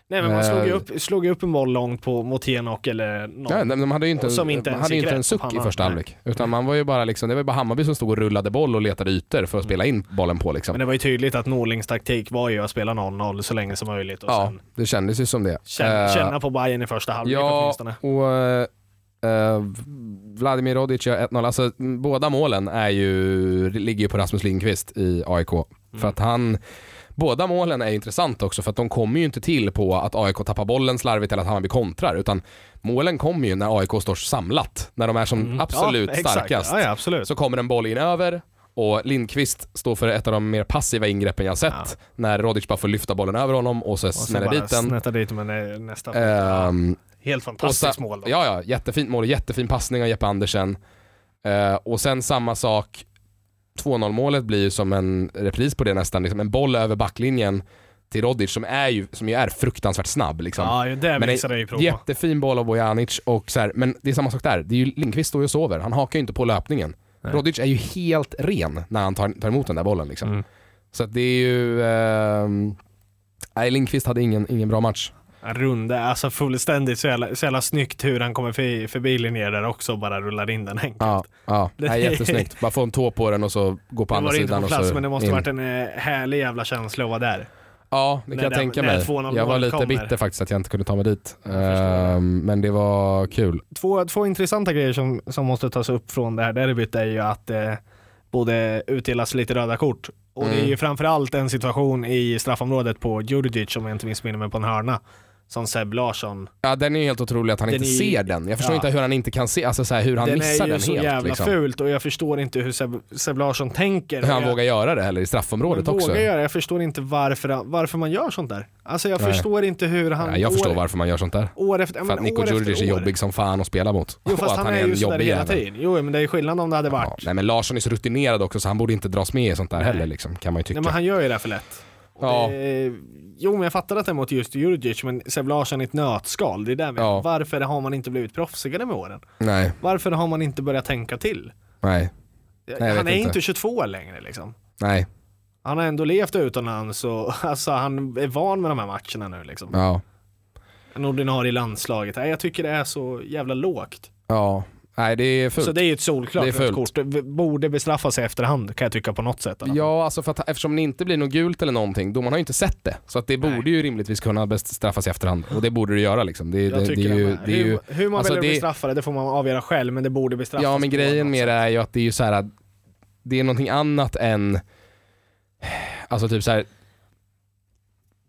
B: Nej men man slog ju
A: Eh.
B: upp, slog ju upp en boll långt på, mot Henok eller någon.
A: Nej, de, de hade ju inte,
B: som inte ens
A: hade ju inte en suck i första halvlek. Utan man var ju bara liksom, det var ju bara Hammarby som stod och rullade boll och letade ytor för att spela in bollen på liksom.
B: Men det var ju tydligt att Norlings taktik var ju att spela 0-0 så länge som möjligt och
A: Ja,
B: sen
A: det kändes ju som det.
B: känna,
A: Eh,
B: känna på Bayern i första halvlek
A: Ja,
B: åtminstone.
A: och eh, Vladimir Rodic gör 1-0. Alltså, båda målen är ju, ligger ju på Rasmus Lindqvist i AIK.
B: Mm.
A: För att han, båda målen är intressanta också för att de kommer ju inte till på att AIK tappar bollen slarvigt eller att Hammarby kontrar. Utan målen kommer ju när AIK står samlat. När de är som
B: Mm.
A: absolut
B: ja,
A: starkast.
B: Ja, ja, absolut.
A: Så kommer en boll in över och Lindqvist står för ett av de mer passiva ingreppen jag sett.
B: Ja.
A: När Rodic bara får lyfta bollen över honom och så
B: och
A: smäller dit den.
B: snätta dit med nä- nästa.
A: Ehm,
B: Helt fantastiskt
A: och så-
B: mål. Då.
A: Ja, ja, jättefint mål och jättefin passning av Jeppe Andersen. Eh, och sen samma sak, 2-0 målet blir ju som en repris på det nästan, liksom en boll över backlinjen till Rodic som, är ju, som ju är fruktansvärt snabb. Liksom.
B: Ja, det
A: Men
B: jag ju prov på.
A: Jättefin boll av Bojanic och så här, men det är samma sak där. Det är ju, Lindqvist står ju och sover, han hakar ju inte på löpningen.
B: Nej.
A: Rodic är ju helt ren när han tar, tar emot den där bollen. Liksom.
B: Mm.
A: Så det är ju... ehm, nej, Lindqvist hade ingen, ingen bra match.
B: Runda, alltså fullständigt så jävla, så jävla snyggt hur han kommer förbi, förbi Linnér där också och bara rullar in den enkelt.
A: Ja, ja.
B: Det-
A: Nej, jättesnyggt. Bara få en tå på den och så gå på andra
B: var det inte
A: sidan.
B: på plats men det måste
A: in.
B: varit en eh, härlig jävla känsla att vara där.
A: Ja, det kan jag
B: den-
A: tänka mig.
B: 2-0
A: Jag var lite
B: kommer.
A: bitter faktiskt att jag inte kunde ta mig dit. Ehm, men det var kul.
B: Två, två intressanta grejer som, som måste tas upp från det här derbyt är ju att eh, borde utdelas lite röda kort. Och det är
A: Mm.
B: ju framförallt en situation i straffområdet på Djurdjic om jag inte missminner mig på en hörna. Som Seb Larsson.
A: Ja, den är ju helt otrolig att han
B: Den
A: inte
B: är ju-
A: ser den. Jag förstår
B: ja.
A: inte hur han inte kan se, alltså så här, hur han
B: den
A: missar
B: är ju
A: den
B: så
A: helt.
B: jävla
A: liksom.
B: fult och jag förstår inte hur Seb, Seb Larsson tänker.
A: Hur han
B: jag,
A: vågar göra det heller i straffområdet också.
B: Vågar göra, jag förstår inte varför, varför man gör sånt där. Alltså jag
A: Nej.
B: förstår inte hur han
A: Nej, jag förstår
B: år,
A: varför man gör sånt där.
B: år efter, ja,
A: För att Niko Djurdjic är jobbig som fan att spela mot.
B: Jo fast
A: att
B: han, är ju sådär hela tiden. Jo men det är skillnad om det hade
A: Ja,
B: varit.
A: nej men Larsson är så rutinerad också så han borde inte dras med i sånt där heller liksom, kan man ju tycka.
B: Nej men han gör ju det för lätt.
A: Ja.
B: Det, jo men jag fattar att det är mot just Djurdjic men Seb Larsson i ett nötskal. Det är där med.
A: Ja.
B: Varför har man inte blivit proffsigare med åren?
A: Nej,
B: Varför har man inte börjat tänka till?
A: nej, jag
B: han är
A: inte.
B: inte 22 längre liksom.
A: nej.
B: Han har ändå levt utomlands och alltså, han är van med de här matcherna nu liksom.
A: Ja,
B: En ordinarie landslaget. Nej, jag tycker det är så jävla lågt.
A: ja. Nej det är fult.
B: Så det är ju ett solklart
A: Det är
B: rött
A: fult.
B: kort. Det borde bestraffas i efterhand kan jag tycka på något sätt.
A: Ja, alltså för att, eftersom det inte blir något gult eller någonting, domaren har ju inte sett det. Så att det
B: Nej.
A: borde ju rimligtvis kunna bestraffas i efterhand. Och det borde det göra liksom. Det,
B: Jag
A: det,
B: tycker
A: det, är ju, det är ju,
B: hur, hur man
A: alltså
B: väljer att bestraffa det, det får man avgöra själv, men det borde bestraffas.
A: Ja men grejen med det är ju att det är ju så här det är någonting annat än, alltså typ så här.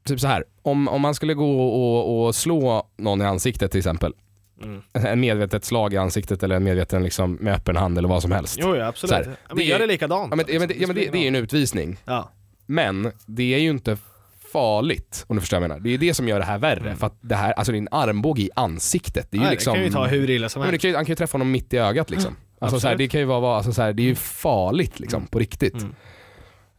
A: Typ så här, om, om man skulle gå och, och slå någon i ansiktet till exempel,
B: Mm.
A: en medvetet slag i ansiktet eller en medveten liksom med öppen hand eller vad som helst.
B: Jo, ja, absolut.
A: Så här,
B: ja,
A: det
B: men
A: är-
B: gör det likadant.
A: Ja men, ja, men, det- ja, men det, det är ju en utvisning.
B: Ja.
A: Men det är ju inte farligt om du förstår vad jag menar. Det är ju det som gör det här värre.
B: Mm.
A: För att det här, alltså det en armbåge i ansiktet. Det är ju
B: Nej,
A: liksom...
B: det kan ju ta hur illa som
A: det
B: helst.
A: han kan ju träffa honom mitt i ögat liksom. Alltså, så här,
B: Absolut.
A: det kan ju vara, alltså, så här, det är ju farligt liksom, på riktigt.
B: Mm.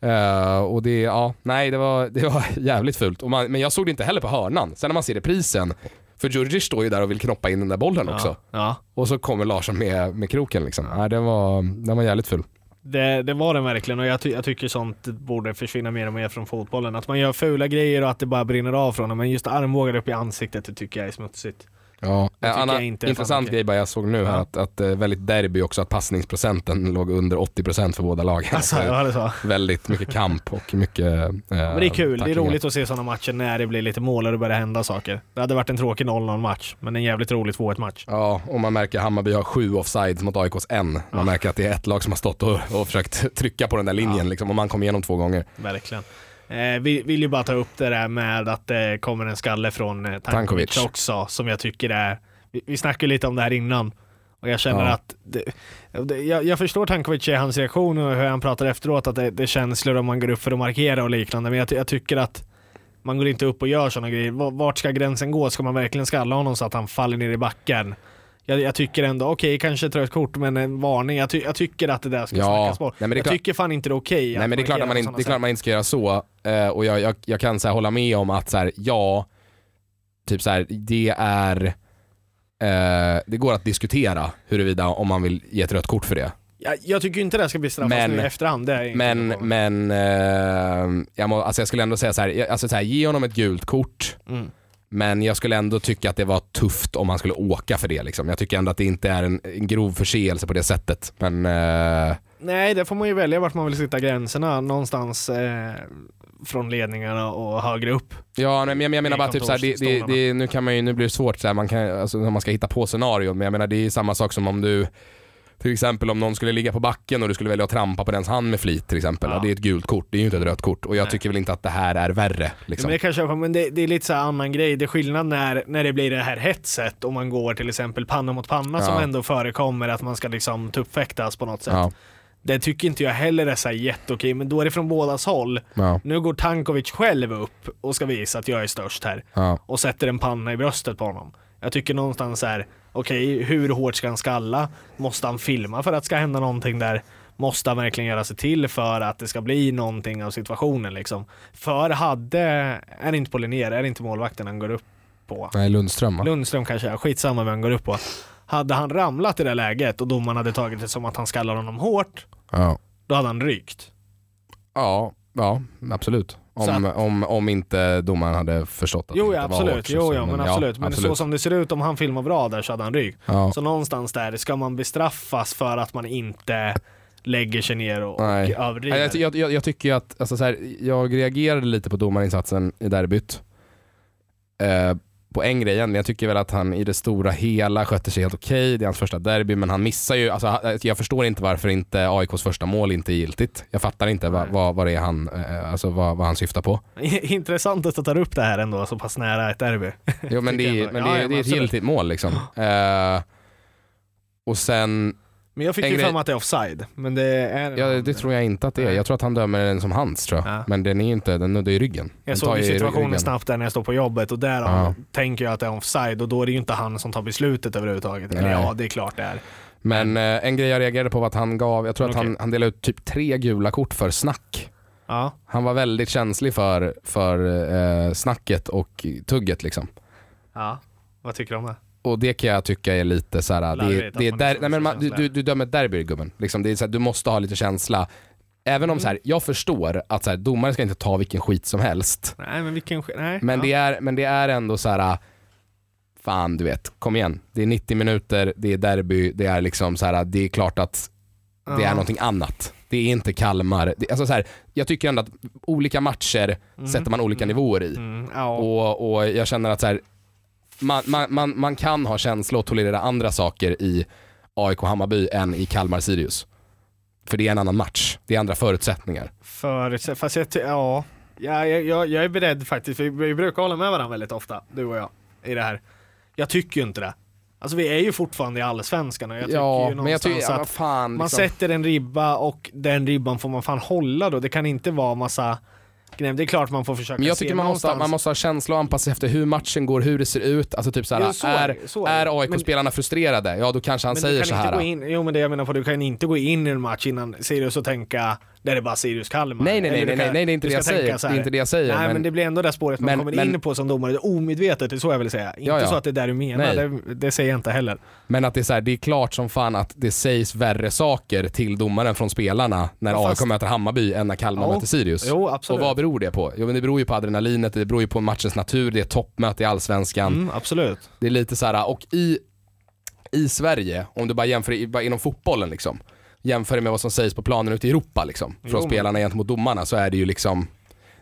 A: Eh, och det, ja, nej det var, det var jävligt fult. Man, men jag såg det inte heller på hörnan. Sen när man ser reprisen, för Djurdjic står ju där och vill knoppa in den där bollen också.
B: Ja. ja.
A: Och så kommer Larsson med, med kroken liksom. Nej, den, var, den var jävligt ful.
B: Det, det var den verkligen och jag, ty jag tycker sånt borde försvinna mer och mer från fotbollen. Att man gör fula grejer och att det bara brinner av från dem. Men just armbågar upp i ansiktet, det tycker jag är smutsigt.
A: Ja,
B: Det tycker
A: Anna,
B: jag inte är fan
A: intressant grej bara jag såg nu här
B: Ja.
A: att, att eh, väldigt derby också att passningsprocenten låg under 80% för båda lagen.
B: Alltså,
A: Så
B: ja, det så.
A: Väldigt mycket kamp och mycket eh,
B: Men det är kul, det är
A: tacklingar.
B: roligt att se sådana matcher när det blir lite mål och det börjar hända saker. Det hade varit en tråkig 0-0 match, men en jävligt rolig 2-1 match.
A: Ja, och man märker att Hammarby har sju offsides mot AIKs en. Man
B: Ja.
A: märker att det är ett lag som har stått och, och försökt trycka på den där linjen
B: Ja.
A: liksom, och man kom igenom två gånger.
B: Verkligen. Eh, vi vill ju bara ta upp det där med att det kommer en skalle från eh, Tankovic,
A: Tankovic.
B: också, som jag tycker är... Vi, vi snackade lite om det här innan. Och jag känner
A: Ja.
B: att... Det, det, jag, jag förstår Tankovic i hans reaktion och hur han pratar efteråt, att det, det är känslor om man går upp för att markera och liknande. Men jag, jag tycker att man går inte upp och gör sådana grejer. Va- Vart ska gränsen gå? Ska man verkligen skalla honom så att han faller ner i backen? Jag, jag tycker ändå, okej kanske ett rött kort men en varning. Jag, ty, jag tycker att det där ska
A: Ja,
B: snackas bort.
A: nej,
B: jag
A: klart-
B: tycker fan inte det är okej
A: Nej men det är klart att man,
B: på
A: det är klart man inte ska göra så. Eh, och jag, jag, jag kan så här, hålla med om att så här, ja, typ så här, det är eh, det går att diskutera huruvida om man vill ge ett rött kort för det.
B: Jag, jag tycker inte det ska bestraffas
A: Men-
B: nu i efterhand. Det är inte
A: Men, men eh, jag, må, alltså jag skulle ändå säga så här, alltså så här, ge honom ett gult kort.
B: Mm.
A: Men jag skulle ändå tycka att det var tufft om han skulle åka för det. Liksom. Jag tycker ändå att det inte är en, en grov förseelse på det sättet. Men eh,
B: Nej, det får man ju välja vart man vill sitta gränserna. Någonstans eh, från ledningarna och högre upp.
A: ja, nej, men jag, jag menar bara typ så här, det, det, det, nu, kan man ju, nu blir det svårt så här, man kan, alltså, om man ska hitta på scenarion. Men jag menar det är samma sak som om du till exempel om någon skulle ligga på backen och du skulle välja att trampa på dens hand med flit till exempel.
B: Ja.
A: Det är ett gult kort, det är ju inte ett rött kort. Och jag
B: Nej.
A: tycker väl inte att det här är värre. Liksom.
B: Men det kanske men det, det är lite så här annan grej. Det är skillnad när, när det blir det här hetset om man går till exempel panna mot panna som
A: Ja.
B: ändå förekommer att man ska liksom tuppfäktas på något sätt.
A: ja,
B: Det tycker inte jag heller är så jätteokej, men då är det från bådas håll.
A: ja,
B: Nu går Tankovic själv upp och ska visa att jag är störst här
A: ja.
B: och sätter en panna i bröstet på honom. Jag tycker någonstans här, okej, hur hårt ska han skalla? Måste han filma för att det ska hända någonting där? Måste han verkligen göra sig till för att det ska bli någonting av situationen liksom? För hade, är det inte på Linnér, är det inte målvakten han går upp på?
A: Nej, Lundström va?
B: Lundström kanske skitsamma vem han går upp på. Hade han ramlat i det läget och domaren hade tagit det som att han skallar honom hårt,
A: Ja.
B: då hade han rykt.
A: Ja, ja absolut. Om, om, om inte domaren hade förstått att
B: Jo
A: det inte var
B: absolut,
A: hårt,
B: jo
A: så-
B: ja men absolut. Men så som det ser ut om han filmar bra där så hade han rykt.
A: Ja.
B: Så någonstans där ska man bestraffas för att man inte lägger sig ner och,
A: Nej.
B: och överdriver.
A: Jag, jag, jag, jag tycker att, alltså så här, jag reagerade lite på domarinsatsen i derbyt. Eh, på en grej egentligen. Jag tycker väl att han i det stora hela skötte sig helt okej. Det är hans första derby, men han missar ju, alltså, jag förstår inte varför inte AIKs första mål inte är giltigt. Jag fattar inte vad, vad, vad det är han, eh, alltså, vad, vad han syftar på.
B: Intressant att du tar upp det här ändå, så pass nära ett derby.
A: Jo men, det är, men det, är, det är ett giltigt mål liksom. Uh, och sen
B: men jag fick ju för mig att det är offside. Men det är
A: Ja det tror jag inte att det är. Jag tror att han dömer den som hans tror jag. Ja. Men den är ju inte, den nuddar ju ryggen.
B: Jag såg ju situationen snabbt där när jag står på jobbet och där ja. tänker jag att det är offside och då är det ju inte han som tar beslutet överhuvudtaget. Eller ja, det är klart det är.
A: Men eh, en grej jag reagerade på var att han gav, jag tror okay. att han, han delade ut typ tre gula kort för snack. Ja. Han var väldigt känslig för, för eh, snacket och tugget liksom.
B: Ja, vad tycker du om det?
A: Och det kan jag tycka är lite så här, det, det är där, nej men man, du, du dömer ett derby gubben. Liksom, det är så här, du måste ha lite känsla. Även om mm. så här, jag förstår att så här, domare ska inte ta vilken skit som helst.
B: Nej men vilken nej,
A: men, ja. det är, men det är ändå så här. fan du vet, kom igen. Det är 90 minuter, det är derby, det är liksom så här, det är klart att det är någonting annat. Det är inte Kalmar. Det, alltså så här, jag tycker ändå att olika matcher mm. sätter man olika mm. nivåer i. Mm. Ja. Och, och jag känner att så här, man, man, man, man kan ha känsla och tolerera andra saker i AIK Hammarby än i Kalmar Sirius. För det är en annan match, det är andra förutsättningar.
B: Förutsättningar, fast jag, ja, jag, jag, jag är beredd faktiskt, för vi brukar hålla med varandra väldigt ofta, du och jag, i det här. Jag tycker ju inte det. Alltså vi är ju fortfarande i allsvenskan och jag tycker
A: ja,
B: ju jag tycker, ja, fan, liksom. man sätter en ribba och den ribban får man fan hålla då. Det kan inte vara massa Nej, det är klart man får försöka
A: Men jag tycker man måste, man måste ha känsla och anpassa sig efter hur matchen går, hur det ser ut. Alltså typ såhär, jo, så är, så är, är AIK-spelarna frustrerade? Ja då kanske han säger så här.
B: In, jo men det jag menar på, du kan inte gå in i en match innan Sirius och tänka där det bara Sirius Kalmar.
A: Nej nej nej, nej, nej, nej, det är inte det jag säger. Det är inte det jag säger.
B: Nej men, men det blir ändå det spåret man men, kommer men, in på som domare, omedvetet, det är så jag vill säga. Inte ja, ja. så att det är där du menar, det, det, säger jag inte heller.
A: Men att det är så här, det är klart som fan att det sägs värre saker till domaren från spelarna när ja, AIK möter Hammarby än när Kalmar ja. möter Sirius.
B: Jo, absolut.
A: Och vad beror det på? Jo men det beror ju på adrenalinet, det beror ju på matchens natur, det är toppmöte i Allsvenskan.
B: Mm, absolut.
A: Det är lite så här, och i, i Sverige, om du bara jämför bara inom fotbollen liksom, jämför det med vad som sägs på planen ute i Europa liksom, från jo. spelarna gentemot domarna så är det ju liksom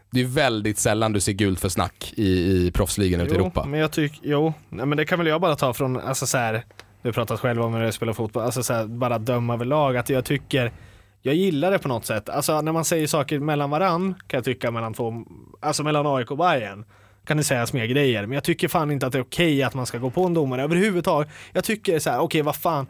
A: det är väldigt sällan du ser gult för snack i, i proffsligan ute i Europa.
B: men jag tycker, jo, Nej, men det kan väl jag bara ta från, alltså så här, du pratat själv om när du spelar fotboll, alltså så här, bara döma överlag, att jag tycker jag gillar det på något sätt. Alltså när man säger saker mellan varann kan jag tycka mellan två, alltså mellan AIK och Bayern kan det sägas mer grejer. Men jag tycker fan inte att det är okej okay att man ska gå på en domare överhuvudtaget. Jag tycker så här, okej okay, vad fan,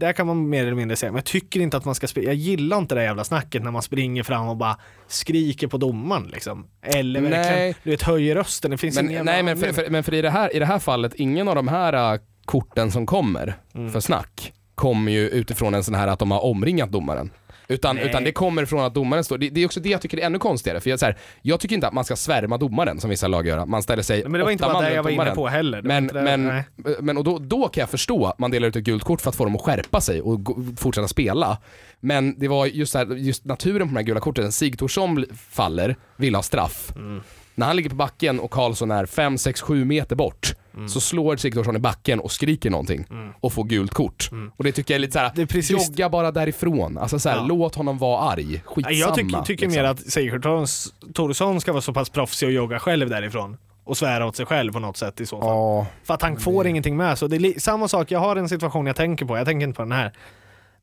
B: där kan man mer eller mindre säga, men jag tycker inte att man ska springa, jag gillar inte det jävla snacket när man springer fram och bara skriker på domaren liksom. Eller verkligen, du vet, höjer rösten, det finns
A: men,
B: ingen
A: Nej men för, för, men för i, det här, i det här fallet, ingen av de här uh, korten som kommer mm. för snack kommer ju utifrån en sån här att de har omringat domaren. Utan, utan det kommer från att domaren står, det, det, är också det jag tycker är ännu konstigare. För jag, så här, jag tycker inte att man ska svärma domaren som vissa lag gör. Man ställer sig
B: Men det var inte bara det jag var inne på heller.
A: Men, det, men, men och då, då kan jag förstå att man delar ut ett gult kort för att få dem att skärpa sig och gå, fortsätta spela. Men det var just, här, just naturen på de här gula korten. Sigthorsson faller, vill ha straff. Mm. När han ligger på backen och Karlsson är 5, 6, 7 meter bort Mm. Så slår Sigthorsson i backen och skriker någonting mm. och får gult kort. Mm. Och det tycker jag är lite såhär, det är precis... jogga bara därifrån. Alltså såhär, ja. låt honom vara arg. Skitsamma.
B: Jag tycker, tycker liksom. mer att Sigthorsson ska vara så pass proffsig och jogga själv därifrån och svära åt sig själv på något sätt i så fall. Ja, För att han får det... ingenting med. Så det är samma sak, jag har en situation jag tänker på, jag tänker inte på den här.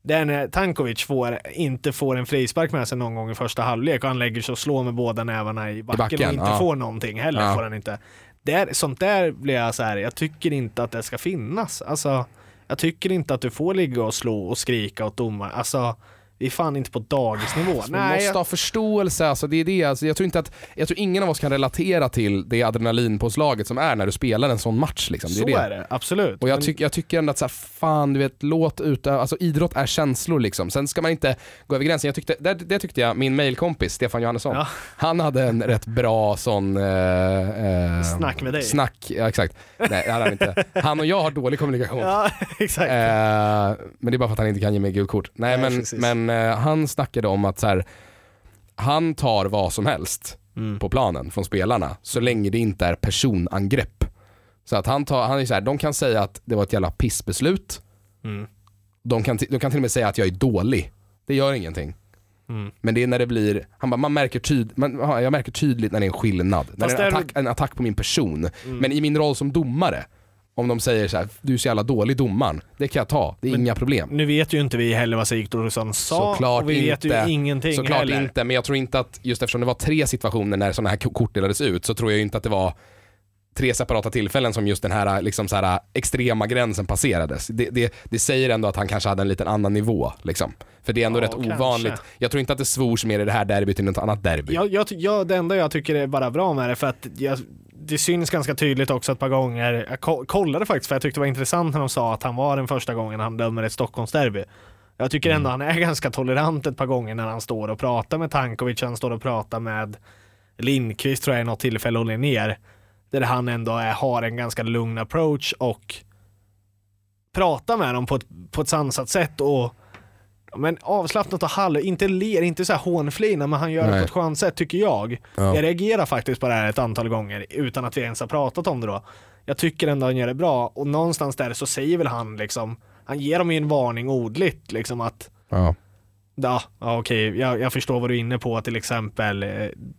B: Det är när Tankovic får, inte får en frispark med sig någon gång i första halvlek och han lägger sig och slår med båda nävarna i backen, I backen och inte ja. får någonting heller. Ja. Får han inte där, sånt där blir jag så här, jag tycker inte att det ska finnas. Alltså, jag tycker inte att du får ligga och slå och skrika åt domaren. Alltså, vi är fan inte på dagisnivå.
A: Alltså, man måste jag... ha förståelse, alltså, det är det. Alltså, jag, tror inte att, jag tror ingen av oss kan relatera till det adrenalinpåslaget som är när du spelar en sån match. Liksom. Det är
B: så det. är det, absolut.
A: Och jag, tyck, jag tycker ändå att så här, fan du vet, låt ut, alltså idrott är känslor liksom. Sen ska man inte gå över gränsen. Jag tyckte, det, det tyckte jag, min mailkompis Stefan Johannesson, ja. han hade en rätt bra sån... Eh,
B: eh, snack med dig.
A: Snack, ja exakt. Nej det hade han inte. Han och jag har dålig kommunikation.
B: Ja, exakt. Eh,
A: men det är bara för att han inte kan ge mig gult kort. Nej, Nej men, men eh, han snackade om att så här, han tar vad som helst mm. på planen från spelarna så länge det inte är personangrepp. Så att han, tar, han är så här, de kan säga att det var ett jävla pissbeslut. Mm. De, kan, de kan till och med säga att jag är dålig. Det gör ingenting.
B: Mm.
A: Men det är när det blir, han bara, man märker tyd, man, ja, jag märker tydligt när det är en skillnad. När
B: Fast
A: det är en attack, en attack på min person.
B: Mm.
A: Men i min roll som domare, om de säger så här, du är så jävla dålig domaren, det kan jag ta, det är
B: Men-
A: inga problem.
B: Nu vet ju inte vi heller vad Sigthorsson sa
A: Såklart
B: och vi vet
A: inte.
B: ju ingenting
A: Såklart
B: heller.
A: inte, men jag tror inte att, just eftersom det var tre situationer när sådana här ko- kort delades ut, så tror jag inte att det var tre separata tillfällen som just den här, liksom så här extrema gränsen passerades. Det, det, det säger ändå att han kanske hade en liten annan nivå. Liksom. För det är ändå
B: Ja,
A: rätt
B: kanske.
A: ovanligt. Jag tror inte att det svors mer i det här derbyt än något annat derby.
B: Jag, jag, jag, det enda jag tycker är bara bra med det för att jag, det syns ganska tydligt också ett par gånger. Jag ko- kollade faktiskt för jag tyckte det var intressant när de sa att han var den första gången han dömer ett Stockholmsderby. Jag tycker ändå han är ganska tolerant ett par gånger när han står och pratar med Tankovic, han står och pratar med Lindqvist tror jag i något tillfälle och ner. Där han ändå är, har en ganska lugn approach och pratar med dem på ett, på ett sansat sätt och men avslappnat och halv, inte ler, inte så här hånflina men han gör det
A: Nej.
B: på ett skönt sätt tycker jag.
A: Ja.
B: Jag reagerar faktiskt på det här ett antal gånger utan att vi ens har pratat om det då. Jag tycker ändå han gör det bra och någonstans där så säger väl han liksom, han ger dem ju en varning ordligt liksom att
A: Ja.
B: Ja, ja okej, jag, jag förstår vad du är inne på till exempel. eh,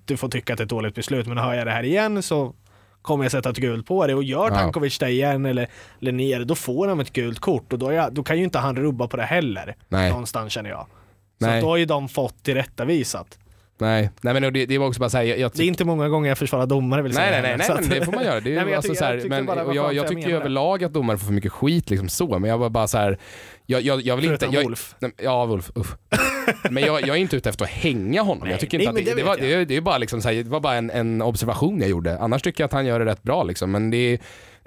B: Du får tycka att det är ett dåligt beslut, men hör jag det här igen så kommer jag sätta ett gult på det och gör. Tankovic det igen eller, ner, då får han ett gult kort och då, jag, då kan ju inte han rubba på det heller.
A: Nej.
B: Någonstans känner jag. Så
A: Nej.
B: då har ju de fått tillrättavisat.
A: Nej, nej men det, det var också bara såhär, jag, jag
B: Det är inte många gånger jag försvarar domare vill
A: Nej
B: säga
A: nej nej, nej
B: så
A: men det får man göra. Det är
B: Nej, men jag
A: alltså
B: tycker-
A: så här,
B: jag tyckte
A: men, jag, jag
B: jag
A: tycker överlag att domare får för mycket skit liksom så, men jag var bara så här. Jag, jag, jag vill inte...
B: Förutom
A: Jag,
B: Wolf.
A: Nej, Ja, Wolf. Uff. Men jag, jag är inte ute efter att hänga honom.
B: Nej,
A: jag tycker
B: nej,
A: inte
B: men
A: att det,
B: det
A: var, det, är- det, är bara liksom så här, det var bara en, en observation jag gjorde. Annars tycker jag att han gör det rätt bra liksom. Men det,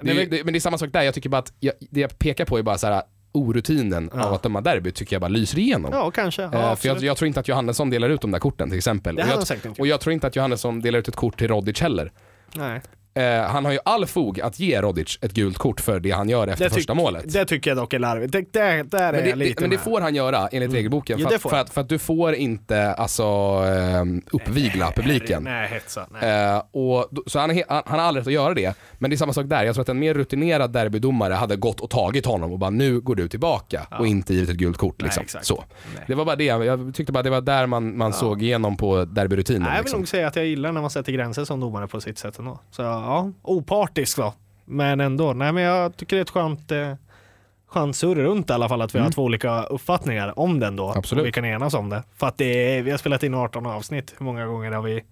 A: det, men det är samma sak där. Jag tycker bara att, det jag pekar på är bara så här orutinen
B: Ja.
A: av att döma derby tycker jag bara lyser igenom.
B: Ja, kanske. Ja,
A: Eh, för jag, jag tror inte att Johannesson delar ut de där korten till exempel.
B: det
A: Och jag,
B: inte
A: och jag tror inte att Johannesson delar ut ett kort till Rodic heller.
B: Nej.
A: Eh, han har ju all fog att ge Rodic ett gult kort för det han gör efter första målet.
B: det tycker jag dock är larvigt. Det, det, där är
A: Men det,
B: lite
A: det, men det får han göra enligt
B: Mm.
A: regelboken.
B: Ja,
A: För, att, för, att, för att du får inte alltså, eh, uppvigla publiken.
B: Nej, hetsa. Nej.
A: Eh, och, så han, är han, han har all rätt att göra det. Men det är samma sak där. Jag tror att en mer rutinerad derbydomare hade gått och tagit honom och bara nu går du tillbaka
B: Ja.
A: och inte givit ett gult kort.
B: Nej,
A: Liksom.
B: exakt.
A: Så.
B: Nej.
A: Det var bara det. Jag tyckte bara det var där man, man
B: Ja.
A: såg igenom på derbyrutinen.
B: Nej, jag vill
A: liksom.
B: nog säga att jag gillar när man sätter gränser som domare på sitt sätt ändå. Så ja, opartisk då. Men ändå. Nej men jag tycker det är ett skönt, eh, surr runt i alla fall att vi
A: Mm.
B: har två olika uppfattningar om den då.
A: Absolut.
B: Och vi kan enas om det. För att det är, vi har spelat in 18 avsnitt. Hur många gånger har vi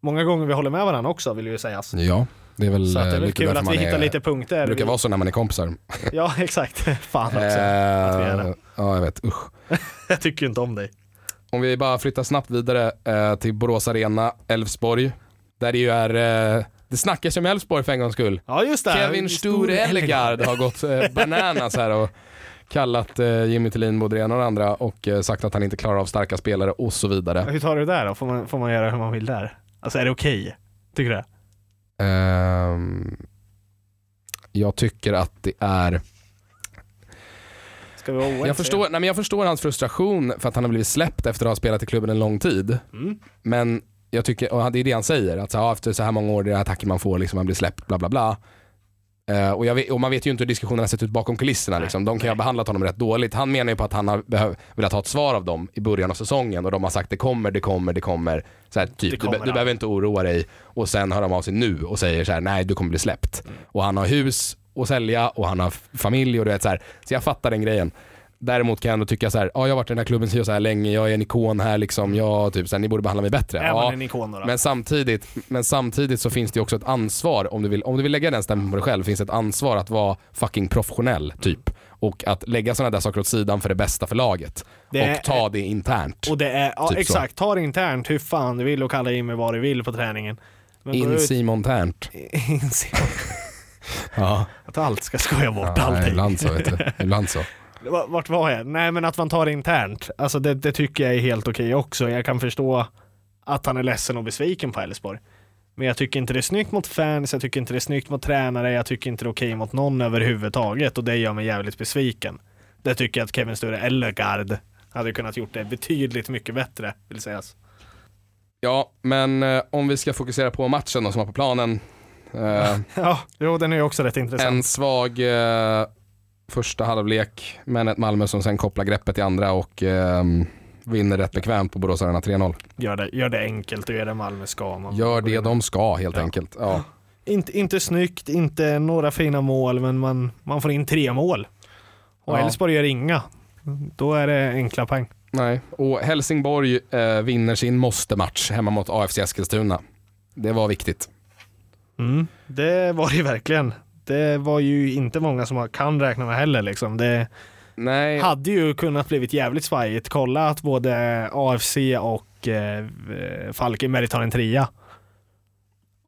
B: Många gånger vi håller med varandra också vill ju sägas.
A: Ja, det är väl,
B: Så det är
A: eh,
B: väl kul att vi hittar
A: är,
B: lite punkter.
A: Det brukar
B: Vi-
A: vara så när man är kompisar.
B: Ja exakt. Fan också. att vi är
A: Eh,
B: det.
A: ja, jag vet. Usch.
B: Jag tycker inte om dig.
A: Om vi bara flyttar snabbt vidare eh, till Borås Arena, Elfsborg. Där det ju är, eh, det snackas ju om Elfsborg för en gångs skull.
B: Ja just det.
A: Kevin Sture Ellegard har gått eh, bananas här och kallat eh, Jimmy Tillin både det ena och det andra och eh, sagt att han inte klarar av starka spelare och så vidare.
B: Hur tar du det där då? Får man, får man göra hur man vill där? Alltså är det okej? Tycker du det?
A: Ehm, jag tycker att det är
B: Ska vi vara oense?
A: jag förstår, nej men jag förstår hans frustration för att han har blivit släppt efter att ha spelat i klubben en lång tid.
B: Mm.
A: Men jag tycker, och det är det han säger, att så, ja, efter så här många år, det är attacker man får, liksom, man blir släppt, bla bla bla. Eh, och, vet, och man vet ju inte hur diskussionerna har sett ut bakom kulisserna. Liksom. De kan ju ha behandlat honom rätt dåligt. Han menar ju på att han har behöv, velat ha ett svar av dem i början av säsongen och de har sagt det kommer, det kommer, det kommer. Så här, typ, du,
B: kommer
A: du
B: aldrig.
A: behöver inte oroa dig. Och sen hör de av sig nu och säger så här, nej du kommer bli släppt.
B: Mm.
A: Och han har hus att sälja och han har familj och du vet så här. Så jag fattar den grejen. Däremot kan jag ändå tycka så här, ja jag har varit i den här klubben så här länge, jag är en ikon här liksom, jag, typ, så här, ni borde behandla mig bättre.
B: Är
A: ja,
B: en ikon då? då?
A: men samtidigt, men samtidigt så finns det ju också ett ansvar, om du vill, om du vill lägga den stämpeln på dig själv, finns det ett ansvar att vara fucking professionell typ. Och att lägga sådana där saker åt sidan för det bästa för laget.
B: Det är-
A: och ta det internt.
B: Och det är, ja
A: Typ så.
B: exakt, ta det internt hur fan du vill och kalla in mig vad du vill på träningen. Men
A: In Simon Ternt.
B: In Simon.
A: Ja,
B: Att allt ska skoja bort
A: ja
B: allting.
A: ibland så vet du. Ibland så.
B: Va- Vart var jag? Nej men att man tar det internt, alltså det, det tycker jag är helt okej också. Jag kan förstå att han är ledsen och besviken på Elfsborg. Men jag tycker inte det är snyggt mot fans, jag tycker inte det är snyggt mot tränare, jag tycker inte det är okej mot någon överhuvudtaget och det gör mig jävligt besviken. Det tycker jag att Kevin Sture Ellegard hade kunnat gjort det betydligt mycket bättre, vill sägas.
A: Ja, men eh, om vi ska fokusera på matchen då, som var på planen. Eh,
B: Ja, jo den är ju också rätt intressant.
A: en svag eh, första halvlek, men ett Malmö som sen kopplar greppet i andra och ehm, Vinner rätt bekvämt på Borås Arena 3-0.
B: Gör det, gör det enkelt och gör det Malmö ska. Man
A: Gör det de ska helt
B: Ja.
A: enkelt. Ja.
B: Inte, inte snyggt, inte några fina mål, men man, man får in tre mål. Och
A: Ja.
B: Elfsborg gör inga. Då är det enkla poäng.
A: Nej. Och Helsingborg eh, vinner sin måste-match hemma mot AFC Eskilstuna. Det var viktigt.
B: Mm. Det var det verkligen. Det var ju inte många som kan räkna med heller. Liksom. Det
A: Nej,
B: hade ju kunnat blivit jävligt svajigt. Kolla att både AFC och eh, Falkenberg tar en trea.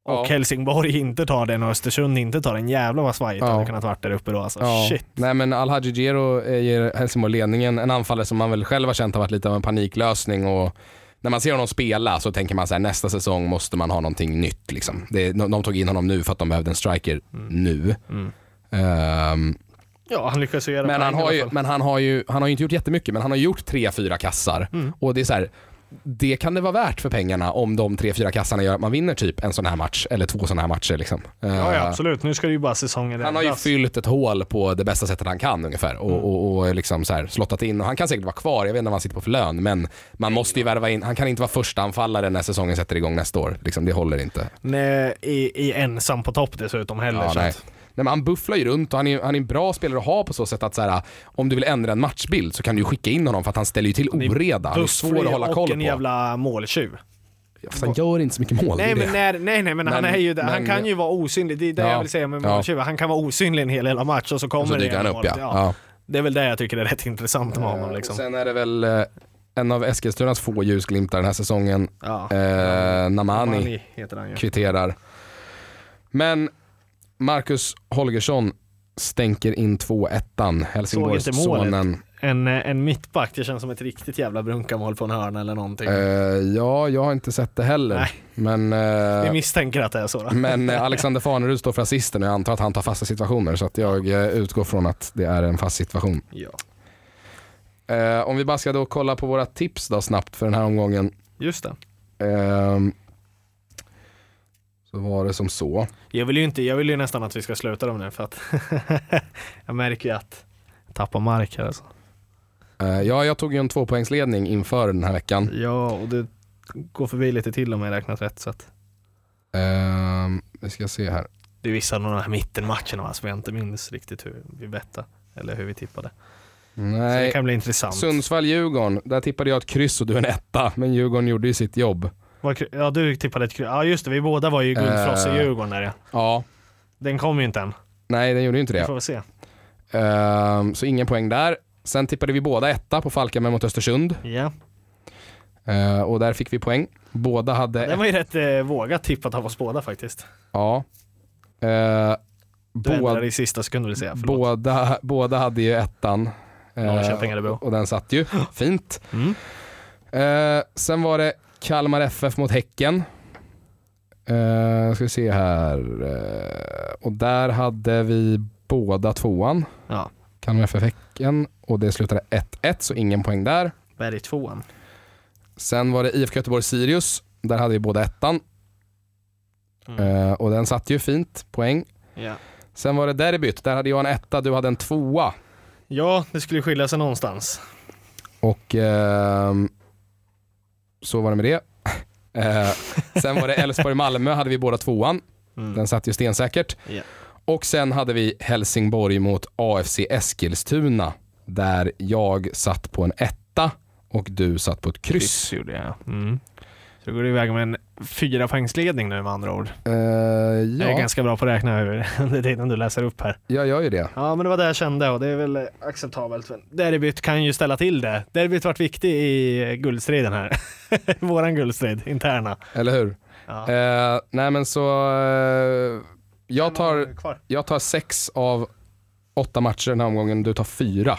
B: Och
A: Ja.
B: Helsingborg inte tar den och Östersund inte tar den. Jävlar vad svajigt det
A: Ja.
B: hade kunnat varit där uppe då. Alltså.
A: Ja.
B: Shit.
A: Nej men Al-Hadji Djero eh, ger Helsingborg ledningen. En anfallare som man väl själv har känt har varit lite av en paniklösning och när man ser honom spela så tänker man så här nästa säsong måste man ha någonting nytt. Liksom. Det, de, de tog in honom nu för att de behövde en striker nu.
B: Mm.
A: Ehm,
B: Ja, han lyckas ju göra
A: men han har, ju, men han har ju han har ju inte gjort jättemycket men han har gjort tre, fyra kassar.
B: Mm.
A: Och det är så här, det kan det vara värt för pengarna om de tre, fyra kassarna gör att man vinner typ en sån här match eller två sådana här matcher. Liksom.
B: Ja, ja,
A: Ehm,
B: absolut. Nu ska det ju bara säsongen
A: han har ju fyllt ett hål på det bästa sättet han kan ungefär och,
B: Mm.
A: och, och liksom så här slottat in. Och han kan säkert vara kvar, jag vet inte vad han sitter på för lön, men man måste ju värva in, han kan inte vara första anfallare när säsongen sätter igång nästa år. Liksom, det håller inte.
B: Nej, i, i ensam på topp dessutom heller.
A: Ja, nej. men han bufflar ju runt och han är, han är en bra spelare att ha på så sätt att så här, om du vill ändra en matchbild så kan du skicka in honom för att han ställer ju till
B: Han
A: oreda. Han är svår att hålla koll
B: och en
A: på.
B: jävla måltjuv.
A: Fast han gör inte så mycket mål.
B: Nej men, nej nej men, han
A: Men-
B: är ju där. Han
A: men-
B: kan ju vara osynlig. Det är det
A: Ja,
B: jag vill säga med
A: ja.
B: måltjuvar. Han kan vara osynlig en hel hela match och så kommer
A: Och så
B: det
A: han upp ja.
B: målet.
A: ja.
B: Det är väl det jag tycker är rätt intressant med honom.
A: Och
B: Liksom.
A: Sen är det väl eh, en av Eskilstunas få ljusglimtar den här säsongen.
B: Ja.
A: Eh, Namani
B: Mani heter han ju.
A: kvitterar. Men Marcus Holgersson stänker in 2-1. Helsingborgs
B: Såg inte målet.
A: sonen.
B: En, eh, en mittback, det känns som ett riktigt jävla brunkamål på en hörna eller någonting.
A: Eh, ja, jag har inte sett det heller.
B: Nej.
A: Men,
B: Vi
A: eh,
B: misstänker att det är så. Då.
A: men eh, Alexander Farnerud står för assisten och jag antar att han tar fasta situationer så att jag utgår från att det är en fast situation.
B: Ja.
A: Om vi bara ska då kolla på våra tips då snabbt för den här omgången.
B: Just det.
A: Så var det som så.
B: Jag vill ju inte, jag vill ju nästan att vi ska sluta dem nu för att jag märker ju att jag tappar mark här alltså.
A: Eh, ja, jag tog ju en tvåpoängsledning inför den här veckan.
B: Ja, och det går förbi lite till om jag räknat rätt så att
A: Ehm, vi ska se här.
B: det är vissa av de här mittenmatcherna va, som jag inte minns riktigt hur vi bettade eller hur vi tippade. Så det
A: Nej,
B: kan bli intressant.
A: Sundsvall-Djurgården. Där tippade jag ett kryss och du en etta, men Djurgården gjorde ju sitt jobb.
B: Ja, du tippade ett kryss. Ja, just det. Vi båda var ju guldfross i
A: Eh.
B: Djurgården där ja.
A: Ja,
B: Den kom ju inte än.
A: nej den gjorde ju inte
B: Vi
A: det.
B: får väl se.
A: Ehm, så ingen poäng där. Sen tippade vi båda etta på Falkenberg mot Östersund.
B: Ja.
A: Eh, och där fick vi poäng. Båda hade...
B: Det var ju rätt eh, vågat tippat av oss båda faktiskt.
A: Ja. Eh,
B: Du
A: båda,
B: i sista sekund vill säga. Förlåt.
A: båda, båda hade ju ettan. Eh,
B: Örebro.
A: och den satt ju. Fint.
B: Mm.
A: Eh, sen var det Kalmar FF mot Häcken. Eh, ska vi se här. Eh, och där hade vi båda tvåan.
B: Ja.
A: Kalmar FF Häcken. Och det slutade 1-1 så ingen poäng där.
B: Berg tvåan.
A: Sen var det IFK Göteborg Sirius. Där hade vi båda ettan.
B: Mm.
A: Eh, och den satt ju fint. Poäng.
B: Ja.
A: Sen var det derbyt. Där hade jag en etta, du hade en tvåa.
B: ja, det skulle skilja sig någonstans.
A: Och ehm, så var det med det. Eh, sen var det Elfsborg-Malmö, hade vi båda tvåan.
B: Mm.
A: Den satt ju stensäkert.
B: Ja.
A: Och sen hade vi Helsingborg mot AFC Eskilstuna. Där jag satt på en etta och du satt på ett kryss.
B: Kryss gjorde jag. Mm. Så går iväg med en fyra poängsledning nu med andra ord.
A: Eh,
B: Jag är
A: ja,
B: ganska bra på att räkna under tiden du läser upp här.
A: jag gör ju det.
B: Ja men det var det jag kände och det är väl acceptabelt. Derbyt kan ju ställa till det. Derbyt varit viktig i guldstriden här. Våran guldstrid, interna.
A: Eller hur?
B: Ja.
A: Eh, nej men så... Eh, jag, tar, jag tar sex av åtta matcher den här omgången, du tar fyra.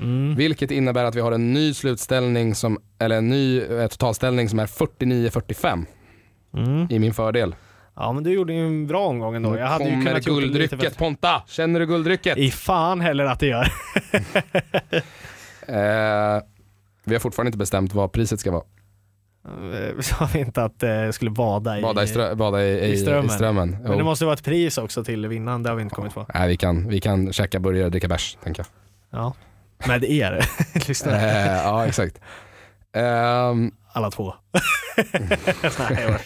B: Mm.
A: Vilket innebär att vi har en ny slutställning, som, eller en ny eh, totalställning som är 49-45
B: Mm.
A: i min fördel.
B: Ja men du gjorde ju en bra omgång ändå. Jag hade ju
A: kommer
B: kunnat lite
A: guldrycket. Ponta! Känner du guldrycket?
B: I fan heller att det gör.
A: Eh, vi har fortfarande inte bestämt vad priset ska vara.
B: Vi sa vi inte att det skulle bada i...
A: Bada i, strö, bada i, i,
B: i strömmen.
A: I strömmen.
B: Men det måste vara ett pris också till vinnaren, det har vi inte kommit på.
A: Nej, vi, kan, vi kan käka burgare och dricka bärs, tänker jag.
B: Ja. Med er, lyssnare.
A: Eh, ja, exakt. Ehm,
B: Alla två. Nej,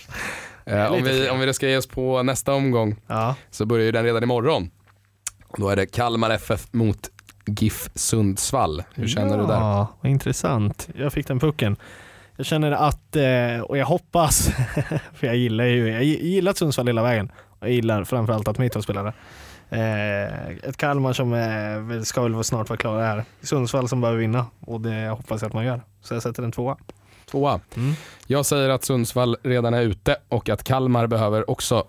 A: eh, om, vi, om vi ska ge oss på nästa omgång
B: ja.
A: så börjar ju den redan imorgon. Då är det Kalmar FF mot GIF Sundsvall. Hur känner du där?
B: Ja, intressant. Jag fick den pucken. Jag känner att, eh, och jag hoppas, för jag gillar ju, jag gillar Sundsvall hela vägen. Jag gillar framförallt att Mitov spelade. Eh, ett Kalmar som eh, väl- ska väl snart vara klara här. Sundsvall som behöver vinna och det hoppas jag att man gör. Så jag sätter en tvåa.
A: Tvåa.
B: Mm.
A: Jag säger att Sundsvall redan är ute och att Kalmar behöver också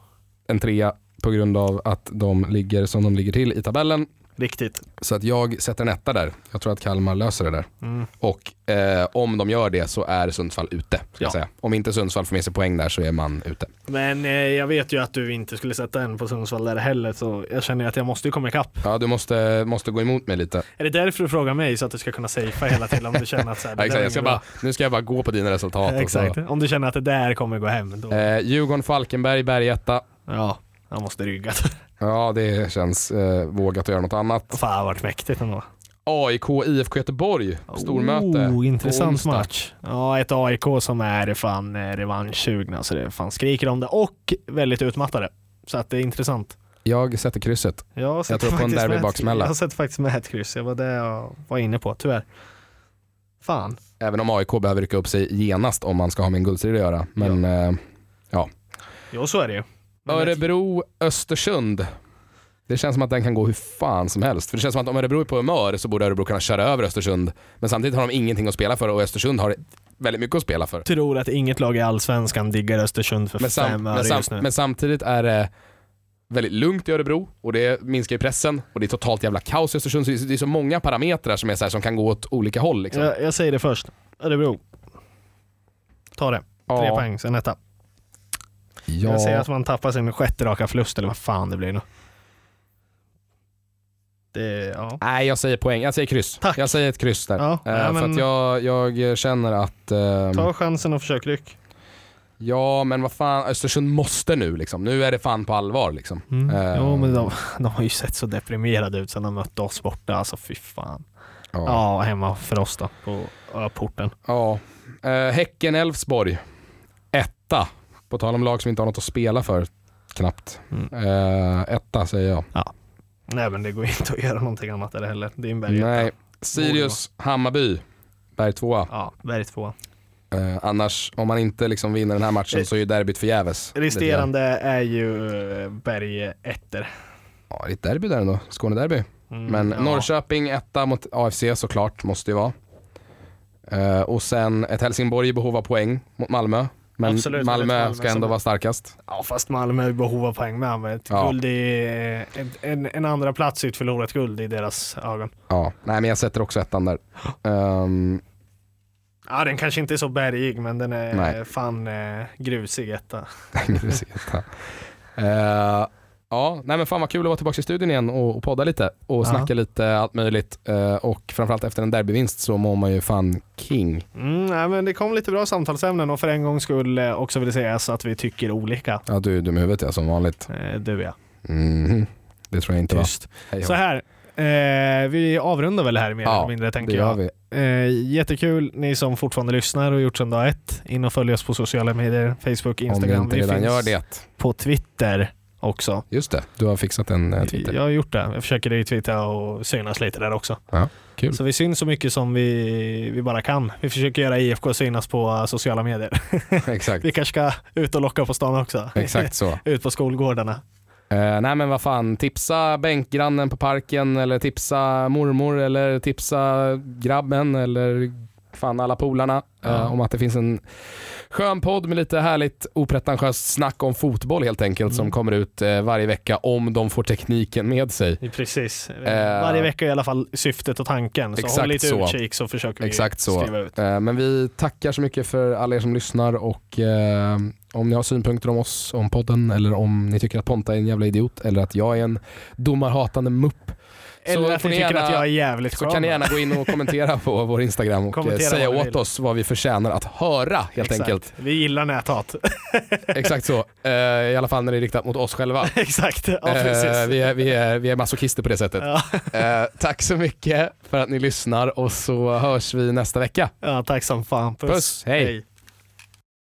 A: en trea på grund av att de ligger som de ligger till i tabellen.
B: Riktigt.
A: Så att jag sätter en etta där. Jag tror att Kalmar löser det där.
B: Mm.
A: Och eh, om de gör det så är Sundsvall ute. Ska
B: Ja.
A: säga. Om inte Sundsvall får med sig poäng där så är man ute.
B: Men eh, jag vet ju att du inte skulle sätta en på Sundsvall där heller så jag känner att jag måste ju komma ikapp.
A: Ja, du måste, måste gå emot mig lite.
B: Är det därför du frågar mig så att du ska kunna safea hela tiden om du känner att så här,
A: Ja, exakt. Jag ska bara, nu ska jag bara gå på dina resultat.
B: Exakt. Om du känner att det där kommer gå hem. Då...
A: Eh, Djurgården, Falkenberg, Bergetta.
B: Ja, jag måste rygga.
A: Ja, det känns eh, vågat att göra något annat.
B: Fan vad mäktigt ändå.
A: AIK, IFK Göteborg. Stormöte.
B: Oh, intressant match. Ja, ett AIK som är fan eh, revanschsugna så det fan skriker om det och väldigt utmattade. Så att det är intressant.
A: Jag sätter krysset.
B: Jag, sätter
A: tror på en derbybaksmälla.
B: Jag sett faktiskt med ett kryss. Det var det jag var inne på, tyvärr. Fan.
A: Även om AIK behöver rycka upp sig genast om man ska ha med en guldstrid att göra. Men eh,
B: Jo, så är det ju.
A: Örebro, Östersund. Det känns som att den kan gå hur fan som helst. För det känns som att om Örebro är på humör så borde Örebro kunna köra över Östersund. Men samtidigt har de ingenting att spela för och Östersund har väldigt mycket att spela för.
B: Jag tror att inget lag i Allsvenskan diggar Östersund för
A: Men,
B: fem öre just nu.
A: men samtidigt är det väldigt lugnt i Örebro och det minskar ju pressen och det är totalt jävla kaos i Östersund. Så det är så många parametrar som, är så här, som kan gå åt olika håll. Liksom.
B: jag, jag säger det först. Örebro. Ta det. Tre
A: Ja.
B: poäng, sen etta.
A: Ja.
B: Jag säger att man tappar sin sjätte raka förlust eller vad fan det blir nu. Det, ja.
A: Nej, jag säger poäng. Jag säger kryss.
B: Tack.
A: Jag säger ett kryss där.
B: Ja,
A: Eh,
B: ja,
A: För
B: men-
A: att jag, jag känner att... ehm,
B: Ta chansen och försök ryck.
A: Ja, men vad fan, Östersund måste nu liksom. Nu är det fan på allvar liksom. Eh,
B: Jo men de, de har ju sett så deprimerade ut sen de mötte oss borta. Alltså fy fan.
A: Ja.
B: Ja, hemma för oss då. På öporten.
A: ja. Eh, Häcken-Elfsborg. Etta. På tal om lag som inte har något att spela för. Knappt.
B: Mm.
A: Eh, etta säger jag.
B: Nej men det går inte att göra någonting annat där heller. Det är en berg.
A: Nej. Sirius, Hammarby. Berg tvåa.
B: Ja, berg två.
A: Eh, annars, om man inte liksom vinner den här matchen
B: Eh,
A: så är ju derbyt förgäves.
B: Resterande är ju eh, berg ettor.
A: Ja, det är ett derby där ändå. Skånederby.
B: Mm,
A: Men
B: ja.
A: Norrköping etta mot AFC såklart, måste ju vara. Eh, och sen ett Helsingborg i behov av poäng mot Malmö. Men
B: Absolut,
A: Malmö,
B: Malmö
A: ska ändå vara starkast.
B: Ja fast Malmö är i behov av poäng med. Men ett
A: Ja.
B: guld i, en, en, en andra plats är ett förlorat guld i deras ögon.
A: Ja, nej men jag sätter också ettan där. Ehm,
B: Ja den kanske inte är så bergig men den är
A: Nej.
B: fan eh, grusig etta.
A: Precis, etta. Eh, ja, nej men fan vad kul att vara tillbaka i studion igen och, och podda lite och
B: Ja.
A: snacka lite allt möjligt. Eh, och framförallt efter en derbyvinst så mår man ju fan king.
B: Mm, nej, men det kom lite bra samtalsämnen och för en gångs skull eh, också vill det sägas att vi tycker olika.
A: Ja, du är dum i huvudet ja, som vanligt.
B: Eh, du ja.
A: Mhm. Det tror jag inte
B: Tyst. Så här, eh, vi avrundar väl här mer
A: Ja,
B: eller mindre tänker jag.
A: vi.
B: Eh, jättekul ni som fortfarande lyssnar och gjort sedan dag ett. In och följ oss på sociala medier, Facebook,
A: Om
B: Instagram.
A: ni inte
B: vi
A: redan
B: finns
A: gör det.
B: på Twitter också.
A: Just det, du har fixat en eh, Twitter.
B: Jag har gjort det. Jag försöker retweeta och synas lite där också.
A: kul.
B: Så vi syns så mycket som vi, vi bara kan. Vi försöker göra IFK synas på eh, sociala medier.
A: Exakt.
B: vi kanske ska ut och locka på stan också.
A: Exakt så.
B: ut på skolgårdarna.
A: Eh, nej men vad fan, tipsa bänkgrannen på parken eller tipsa mormor eller tipsa grabben eller fan alla polarna eh,
B: Ja.
A: om att det finns en skön podd med lite härligt opretentiöst snack om fotboll helt enkelt som
B: Mm.
A: kommer ut eh, varje vecka om de får tekniken med sig.
B: Precis.
A: Eh,
B: Varje vecka i alla fall syftet och tanken. Så
A: Exakt
B: håll lite
A: så.
B: utkik så försöker vi
A: Exakt så.
B: skriva ut.
A: Men vi tackar så mycket för alla er som lyssnar och om ni har synpunkter om oss, om podden eller om ni tycker att Ponta är en jävla idiot eller att jag är en domarhatande mupp
B: Eller att
A: får
B: ni
A: ni
B: tycker
A: gärna-
B: att jag är jävligt
A: Så
B: skön.
A: kan ni gärna gå in och kommentera på vår Instagram och eh,
B: Kommentera
A: säga
B: vad ni
A: åt
B: vill.
A: oss vad vi förtjänar att höra helt
B: Exakt.
A: enkelt.
B: Vi gillar näthat.
A: Exakt så. Eh, I alla fall när det är riktat mot oss själva.
B: Exakt, ja
A: Eh,
B: precis.
A: vi, är, vi, är, vi är masochister på det sättet.
B: Ja.
A: Eh, tack så mycket för att ni lyssnar och så hörs vi nästa vecka.
B: ja, tack som fan.
A: Puss, hej.